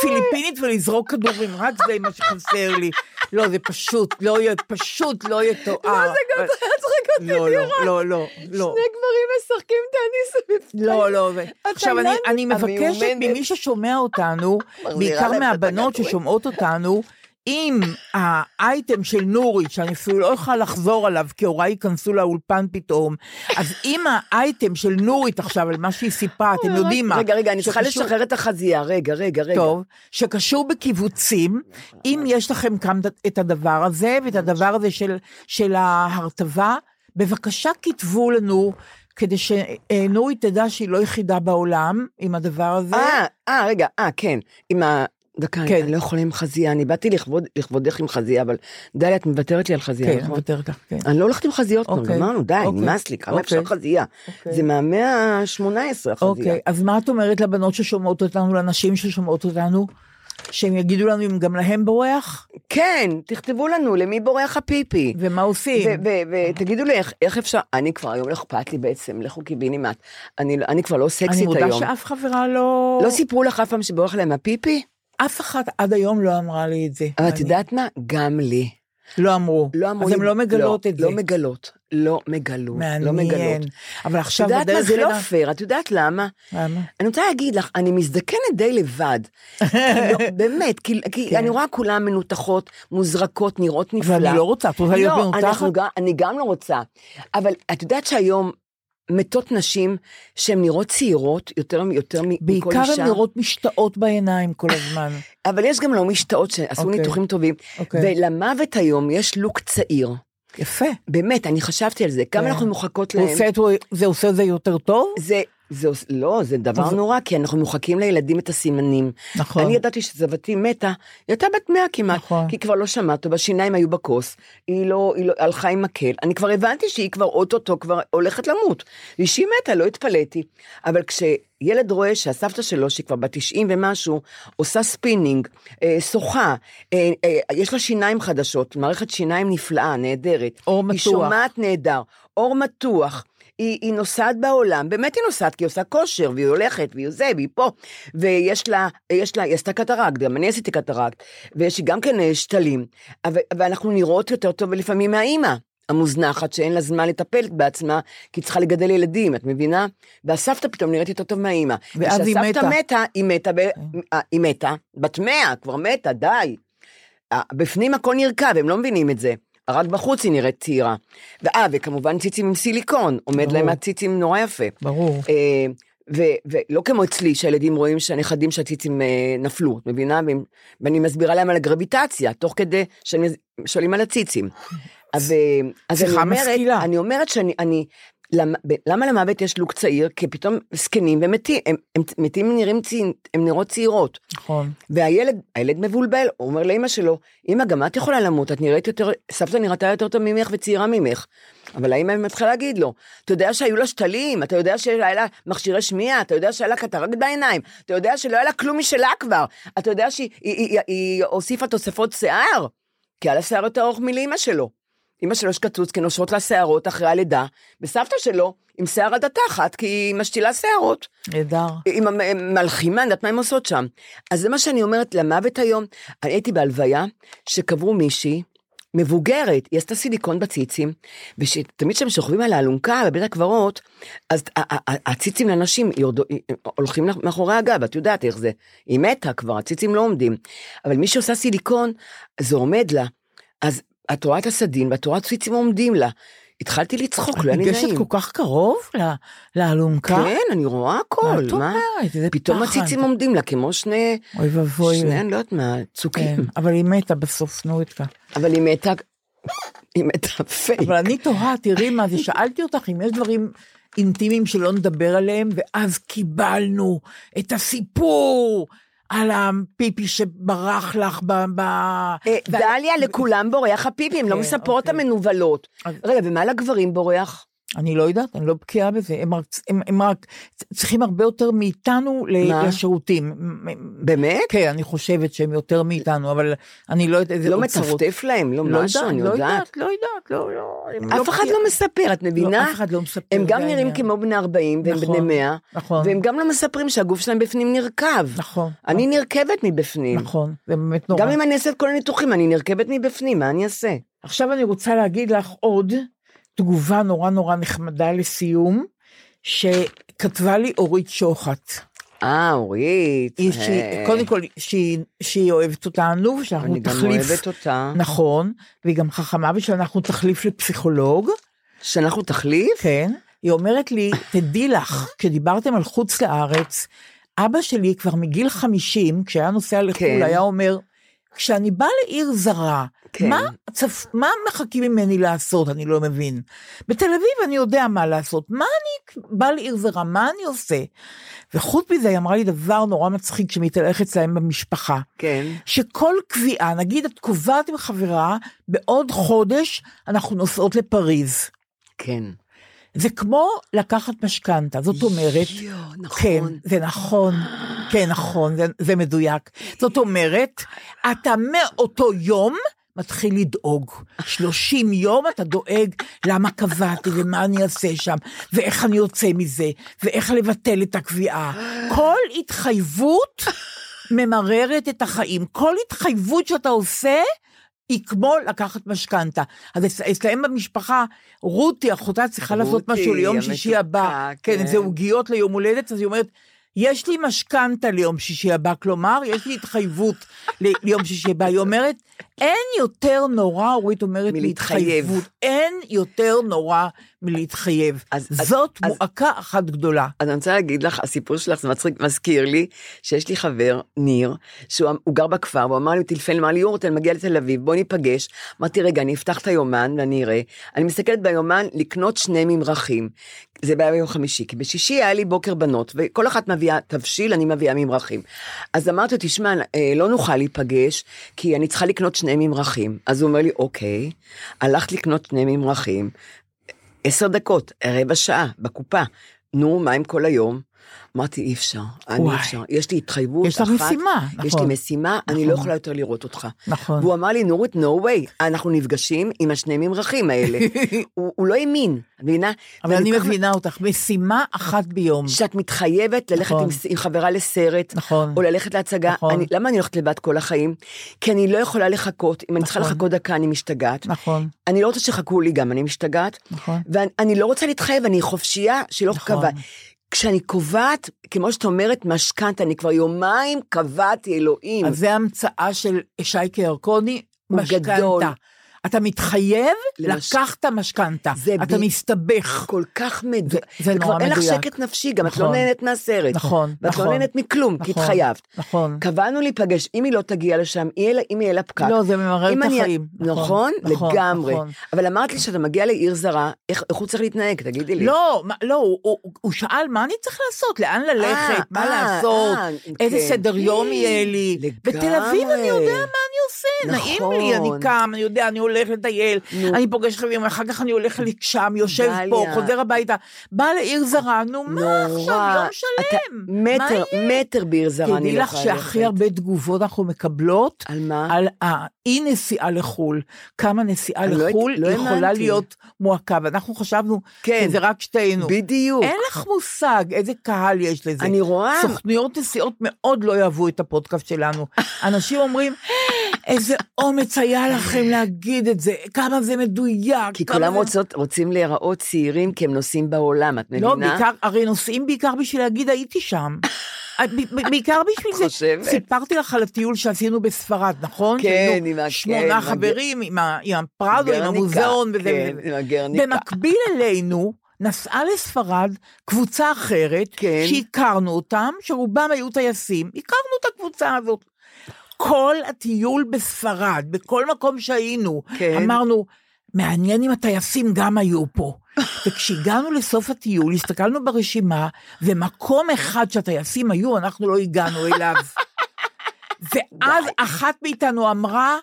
פיליפינית ולזרוק כדורים, רק זה מה שחסר לי. לא, זה פשוט, לא יהיה, פשוט לא יהיה תואר. מה זה גם מצחיק אותי לא, לא, לראות. לא, לא, לא. שני גברים משחקים טניס. בפנים. לא, לא, עכשיו אני, מבקשת. ממי ששומע אותנו, בעיקר מהבנות. ששומעות אותנו, אם האייטם של נורית, שאני אפילו לא יכולה לחזור עליו, כי הוריי ייכנסו לאולפן פתאום, אז אם האייטם של נורית עכשיו, על מה שהיא סיפרה, אתם יודעים מה, רגע, רגע, אני צריכה לשחרר את החזייה. רגע, רגע, רגע. טוב, שקשור בקיבוצים, אם יש לכם כאן את הדבר הזה, ואת הדבר הזה של, של ההרטבה, בבקשה כתבו לנו, כדי שנורית תדע שהיא לא יחידה בעולם עם הדבר הזה. אה, אה, רגע, אה, כן. עם ה... דקה, כן. אני לא יכולה עם חזייה, אני באתי לכבוד, לכבודך עם חזייה, אבל דליה, את מוותרת לי על חזייה, כן, אני נכון? מוותרת לך, כן. אני לא הולכת עם חזיות כבר, אוקיי, גמרנו, די, אוקיי, נמאס לי, כמה אפשר אוקיי, חזייה? אוקיי. זה מהמאה ה-18 החזייה. אוקיי, אז מה את אומרת לבנות ששומעות אותנו, לנשים ששומעות אותנו? שהם יגידו לנו אם גם להם בורח? כן, תכתבו לנו, למי בורח הפיפי? ומה עושים? ותגידו לי, איך- איך אפשר, אני כבר היום לא אכפת לי בעצם, לכו קיבינימט. אני אני כבר לא אני סקסית מודה היום. שאף חברה לא... לא סיפרו לך אף פעם שבורח להם הפיפי? אף אחת עד היום לא אמרה לי את זה. אבל את אני- יודעת מה? גם לי. לא אמרו. לא אמרו אז הן לא מגלות את זה. לא מגלות. לא מגלות. לא מעניין. מגלות. אבל את עכשיו יודעת מה? בדרך זה לא פייר, את יודעת למה? למה? אני רוצה להגיד לך, אני מזדקנת די לבד. לא, <laughs> באמת, כי, כי כן. אני רואה כולן מנותחות, מוזרקות, נראות נפלא. ואני לא רוצה, את רוצה להיות לא, מנותחת? גם- אני גם לא רוצה. אבל את יודעת שהיום מתות נשים שהן נראות צעירות יותר, יותר מכל בעיקר אישה. הן נראות משתאות בעיניים כל הזמן. <laughs> אבל יש גם לא משתאות שעשו אוקיי. ניתוחים טובים. אוקיי. ולמוות היום יש לוק צעיר. יפה. באמת, אני חשבתי על זה. כמה כן. אנחנו מוחקות להם. זה עושה את זה יותר טוב? זה, זה, לא, זה דבר אז- נורא, כי אנחנו מוחקים לילדים את הסימנים. נכון. אני ידעתי שסבתי מתה, היא הייתה בת מאה כמעט, נכון. כי היא כבר לא שמעה טוב, השיניים היו בכוס, היא לא, היא לא, הלכה עם מקל, אני כבר הבנתי שהיא כבר אוטוטו כבר הולכת למות. ושהיא מתה, לא התפלאתי. אבל כשילד רואה שהסבתא שלו, שהיא כבר בת 90 ומשהו, עושה ספינינג, אה, שוחה, אה, אה, יש לה שיניים חדשות, מערכת שיניים נפלאה, נהדרת. עור היא מתוח. שומעת נהדר, אור מתוח. היא, היא נוסעת בעולם, באמת היא נוסעת, כי היא עושה כושר, והיא הולכת, והיא זה, והיא פה, ויש לה, יש לה, היא עשתה קטרקט, גם אני עשיתי קטרקט, ויש לי גם כן אה, שתלים, אבל, ואנחנו נראות יותר טוב לפעמים מהאימא. המוזנחת שאין לה זמן לטפל בעצמה, כי היא צריכה לגדל ילדים, את מבינה? והסבתא פתאום נראית יותר טוב מהאימא. ואז היא וכשהסבתא מתה. מתה, היא מתה, ב... אה, היא מתה, בת מאה, כבר מתה, די. בפנים הכל נרקב, הם לא מבינים את זה. רק בחוץ היא נראית צעירה. ואה, וכמובן ציצים עם סיליקון, עומד ברור. להם הציצים נורא יפה. ברור. אה, ו- ולא כמו אצלי, שהילדים רואים שהנכדים שהציצים אה, נפלו, את מבינה? ואני מסבירה להם על הגרביטציה, תוך כדי שהם שואלים על הציצים. <laughs> אז, אה, אז אני אומרת, משכילה. אני אומרת שאני, אני, למה, למה למוות יש לוק צעיר? כי פתאום זקנים ומתים, הם, הם מתים נראים צי, הם נראות צעירות. נכון. והילד, הילד מבולבל, הוא אומר לאמא שלו, אמא, גם את יכולה למות, את נראית יותר, סבתא נראתה יותר טוב ממך וצעירה ממך. אבל האמא מתחילה להגיד לו, אתה יודע שהיו לה שתלים, אתה יודע שהיה לה מכשירי שמיעה, אתה יודע שהיה לה קטרקט בעיניים, אתה יודע שלא היה לה כלום משלה כבר, אתה יודע שהיא היא, היא, היא הוסיפה תוספות שיער, כי היה לה שיער יותר ארוך מלאמא שלו. אמא שלו יש קצוץ, כי נושרות לה שערות אחרי הלידה, וסבתא שלו עם שיער עד התחת, כי היא משתילה שערות. נהדר. עם המ- מלחימה, אני יודעת מה הם עושות שם. אז זה מה שאני אומרת, למוות היום, אני הייתי בהלוויה שקברו מישהי, מבוגרת, היא עשתה סיליקון בציצים, ותמיד כשהם שוכבים על האלונקה בבית הקברות, אז הציצים לנשים יורדו, הולכים מאחורי הגב, את יודעת איך זה. היא מתה כבר, הציצים לא עומדים. אבל מי שעושה סיליקון, זה עומד לה. אז את רואה את הסדין, ואת רואה ציצים עומדים לה. התחלתי לצחוק, לא היה לי ניגשת נעים. כל כך קרוב לאלונקה? כן, אני רואה הכל. מה את אומרת? פתאום. הציצים עומדים לה כמו שני, אוי ואבוי. שני, אני לא יודעת מה, צוקים. כן, אבל היא מתה בסוף, נו איתך. אבל היא מתה, היא מתה פייק. אבל אני תוהה, תראי מה זה, שאלתי אותך אם יש דברים אינטימיים שלא נדבר עליהם, ואז קיבלנו את הסיפור על הפיפי שברח לך ב... ב... אה, דליה, לכולם בורח הפיפי, הם לא כן, מספרות אוקיי. המנוולות. רגע, ומה לגברים בורח? אני לא יודעת, אני לא בקיאה בזה, הם, רק- הם, הם רק צריכים הרבה יותר מאיתנו מה? לשירותים. באמת? כן, אני חושבת שהם יותר מאיתנו, אבל אני לא יודעת איזה לא אוצרות. מטפטף להם, לא לא משהו, יודעת, אני לא יודעת. יודעת, לא יודעת, לא, לא. הם אף אחד בקיאה. לא מספר, את מבינה? לא, אף אחד לא מספר. הם גם נראים העניין. כמו בני 40 והם נכון, בני 100, נכון. והם גם לא מספרים שהגוף שלהם בפנים נרקב. נכון. אני נרקבת מבפנים. נכון, זה באמת נורא. גם אם אני אעשה את כל הניתוחים, אני נרקבת מבפנים, מה אני אעשה? עכשיו אני רוצה להגיד לך עוד תגובה נורא נורא נחמדה לסיום, שכתבה לי אורית שוחט. אה, אורית. היא שהיא- אה, קודם כל שהיא, שהיא אוהבת אותנו, ושאנחנו אני גם תחליף, אוהבת אותה. נכון, והיא גם חכמה ושאנחנו תחליף לפסיכולוג, שאנחנו תחליף? כן, היא אומרת לי, תדעי לך, כשדיברתם על חוץ לארץ, אבא שלי כבר מגיל 50, כשהיה נוסע לחו"ל, כן. היה אומר, כשאני באה לעיר זרה, כן. מה, צפ... מה מחכים ממני לעשות? אני לא מבין. בתל אביב אני יודע מה לעשות. מה אני באה לעיר זרה? מה אני עושה? וחוץ מזה, היא אמרה לי דבר נורא מצחיק שמתהלך אצלהם במשפחה. כן. שכל קביעה, נגיד את קובעת עם חברה, בעוד חודש אנחנו נוסעות לפריז. כן. זה כמו לקחת משכנתה, זאת אומרת, כן, נכון. זה נכון, כן נכון, זה, זה מדויק. זאת אומרת, אתה מאותו יום מתחיל לדאוג. 30 יום אתה דואג למה קבעתי ומה אני אעשה שם, ואיך אני יוצא מזה, ואיך לבטל את הקביעה. כל התחייבות ממררת את החיים. כל התחייבות שאתה עושה, היא כמו לקחת משכנתה. אז אצ- אצלהם במשפחה, רותי, אחותה צריכה לעשות רותי, משהו ליום שישי הבא. כן, כן. זה עוגיות ליום הולדת, אז היא אומרת, יש לי משכנתה ליום שישי הבא, כלומר, יש לי התחייבות ליום שישי הבא. היא אומרת, אין יותר נורא, אורית אומרת, מלהתחייב. אין יותר נורא מלהתחייב. אז- אז- זאת אז- מועקה אחת גדולה. אז אני רוצה להגיד לך, הסיפור שלך זה מצחיק, מזכיר לי שיש לי חבר, ניר, שהוא הוא גר בכפר, והוא אמר לי, טלפן, אמר לי, יורטל, מגיע לתל אביב, בוא ניפגש. אמרתי, רגע, אני אפתח את היומן ואני אראה. אני מסתכלת ביומן לקנות שני ממרחים. זה היה ביום חמישי, כי בשישי היה לי בוקר בנות, וכל אחת מביאה תבשיל, אני מביאה ממרחים. אז אמרתי תשמע, אה, לא נוכל להיפגש, כי אני צריכה לקנות שני ממרחים. אז הוא אומר לי, אוקיי, הלכת לקנות שני ממרחים, עשר דקות, רבע שעה, בקופה. נו, מה עם כל היום? אמרתי, אי אפשר, אני וואי. אי אפשר. יש לי התחייבות יש לך אחת, משימה, יש לי נכון. משימה, אני נכון. לא יכולה יותר לראות אותך. נכון. והוא אמר לי, נורית, no way, אנחנו נפגשים עם השני ממרחים האלה. <laughs> הוא, הוא לא האמין, את מבינה? אבל אני כך- מבינה אותך, משימה אחת ביום. שאת מתחייבת ללכת נכון. עם, עם חברה לסרט, נכון. או ללכת להצגה. נכון. אני, למה אני הולכת לבד כל החיים? כי אני לא יכולה לחכות, אם אני צריכה נכון. לחכות דקה אני משתגעת. נכון, אני לא רוצה שיחכו לי גם, אני משתגעת. נכון. ואני אני לא רוצה להתחייב, אני חופשייה שלא נכון. קבעה. כשאני קובעת, כמו שאת אומרת, משכנתה, אני כבר יומיים קבעתי, אלוהים. אז זה המצאה של שייקה ירקוני, משכנתה. אתה מתחייב, למש- לקחת משכנתה. זה אתה ב- מסתבך. כל כך מדויק. זה- זה נורא אין לך מדויק. שקט נפשי, גם את לא נכון. נהנית מהסרט. נכון, ואת נכון. לא נהנית מכלום, כי נכון, התחייבת. נכון. קבענו להיפגש, אם היא לא תגיע לשם, אם יהיה לה פקק. לא, זה ממרר את אני- החיים. נכון, נכון, לגמרי. נכון. אבל אמרת לי שאתה מגיע לעיר זרה, איך איך הוא צריך להתנהג, תגידי לי. לא, מה- לא, הוא- הוא הוא שאל מה אני צריך לעשות, לאן ללכת, מה אה, לעשות, אה, איזה כן. סדר יום יהיה לי. לגמרי. בתל אביב אני יודע מה אני עושה, נעים לי, אני נכון. קם, אני יודע, אני הולך לטייל, נו. אני פוגש חברים, אחר כך אני הולך לשם, יושב פה, דליה. חוזר הביתה, בא לעיר זרה, נו מה עכשיו. יום אתה שלם. מה מטר? מטר בעיר זרה אני תדעי לא לך יכולה שהכי ללכת. הרבה תגובות אנחנו מקבלות על מה? על האי נסיעה לחו"ל, כמה נסיעה לא לחו"ל לא יכולה האמנתי. להיות מועקה, ואנחנו חשבנו כן. שזה רק שתינו. בדיוק. אין לך מושג איזה קהל יש לזה. אני רואה. סוכנויות נסיעות מאוד לא יאהבו את הפודקאסט שלנו. <laughs> אנשים אומרים, איזה אומץ היה לכם להגיד את זה, כמה זה מדויק. כי כולם זה... רוצות, רוצים להיראות צעירים כי הם נוסעים בעולם, את מבינה? לא, בעיקר, הרי נוסעים בעיקר בשביל להגיד הייתי שם. ב- בעיקר בשביל זה. חושבת? סיפרתי לך על הטיול שעשינו בספרד, נכון? כן, עם ה- כן, שמונה עם חברים, עם ה- עם הפרדו, עם המוזיאון וזה כן, וזה. עם הגרניקה. במקביל אלינו, נסעה לספרד קבוצה אחרת, כן. שהכרנו אותם, שרובם היו טייסים, הכרנו את הקבוצה הזאת. כל הטיול בספרד, בכל מקום שהיינו, כן. אמרנו, מעניין אם הטייסים גם היו פה. <laughs> וכשהגענו לסוף הטיול, הסתכלנו ברשימה, ומקום אחד שהטייסים היו, אנחנו לא הגענו אליו. <laughs> ואז אחת מאיתנו אמרה,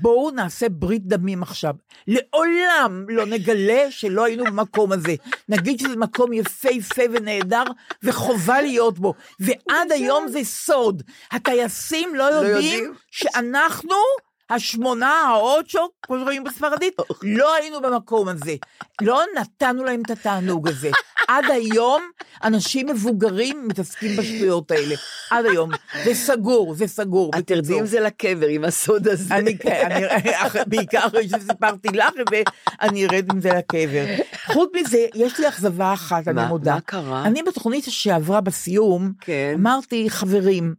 בואו נעשה ברית דמים עכשיו. לעולם לא נגלה שלא היינו במקום הזה. נגיד שזה מקום יפהפה ונהדר, וחובה להיות בו. ועד היום זה סוד. הטייסים לא יודעים יודעים. שאנחנו... השמונה, האוצ'ו, כמו שרואים בספרדית, לא היינו במקום הזה. לא נתנו להם את התענוג הזה. עד היום, אנשים מבוגרים מתעסקים בשטויות האלה. עד היום. זה סגור, זה סגור. את תרדי עם זה לקבר, עם הסוד הזה. אני, כן, בעיקר אחרי שסיפרתי לך את זה, אני ארד עם זה לקבר. חוץ מזה, יש לי אכזבה אחת, אני מודה. מה קרה? אני בתוכנית שעברה בסיום, כן. אמרתי, חברים,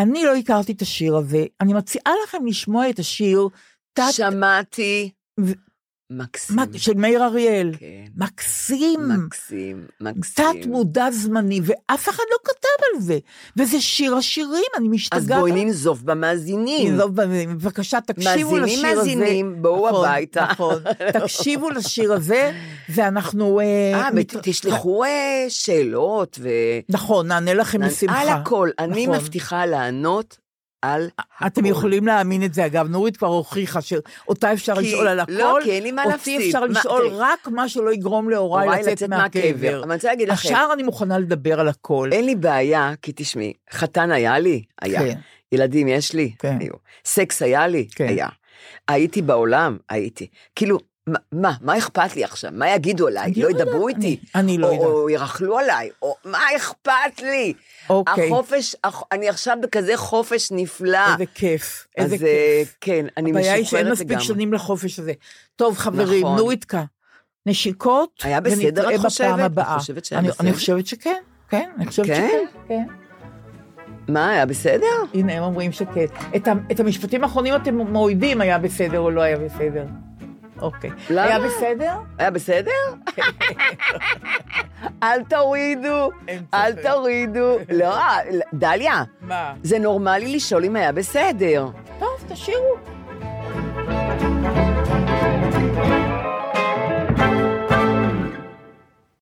אני לא הכרתי את השיר הזה, אני מציעה לכם לשמוע את השיר תת, שמעתי. מקסים. מה- של מאיר אריאל. כן. מקסים. מקסים, מקסים. תת מודע זמני, ואף אחד לא כתב על זה. וזה שיר השירים, אני משתגעת. אז בואי ננזוף במאזינים. לא, בבקשה, תקשיבו מאזינים, לשיר הזה. מאזינים, בואו נכון, הביתה. נכון, <laughs> תקשיבו לשיר הזה, ואנחנו... אה, אה, מת- ותשלחו אה, שאלות ו... נכון, נענה לכם בשמחה. על הכל. אני נכון. מבטיחה לענות על הכל. אתם יכולים להאמין את זה, אגב, נורית כבר הוכיחה שאותה אפשר כי- לשאול על הכל, לא, כי אין לי מה אותי להפסיד. אפשר מה, לשאול תראי. רק מה שלא יגרום להוריי הוריי לצאת לצאת מהקבר. מהקבר. אבל אני רוצה להגיד לכם- השאר אני מוכנה לדבר על הכל. אין לי בעיה, כי תשמעי, חתן היה לי? היה. כן. ילדים יש לי? כן. היו. סקס היה לי? כן. היה. הייתי בעולם? הייתי. כאילו, מה- מה, אכפת לי עכשיו? מה יגידו עליי? לא לא ידברו איתי? אני- לא יודעת. או ירכלו עליי? או מה אכפת לי? אוקיי. החופש, הח- אני עכשיו בכזה חופש נפלא. איזה כיף, איזה אז אה, כיף. כן, אני הבעיה היא שאין משוחררת מספיק לגמרי. שנים לחופש הזה. טוב, חברים, נכון. נוריתקה, נשיקות, היה בסדר, ונתראה את חושבת? בפעם את הבאה. חושבת שהיה אני- אני בסדר? חושבת שכן, כן, אני חושבת כן? שכן, כן. מה, היה בסדר? הנה, הם אומרים שכן. את, את המשפטים האחרונים אתם מורידים, היה בסדר או לא היה בסדר. אוקיי. למה? היה בסדר? היה בסדר? <laughs> אל תורידו, אל. תורידו. לא, <laughs> דליה, מה? זה נורמלי לשאול אם היה בסדר. טוב, תשאירו.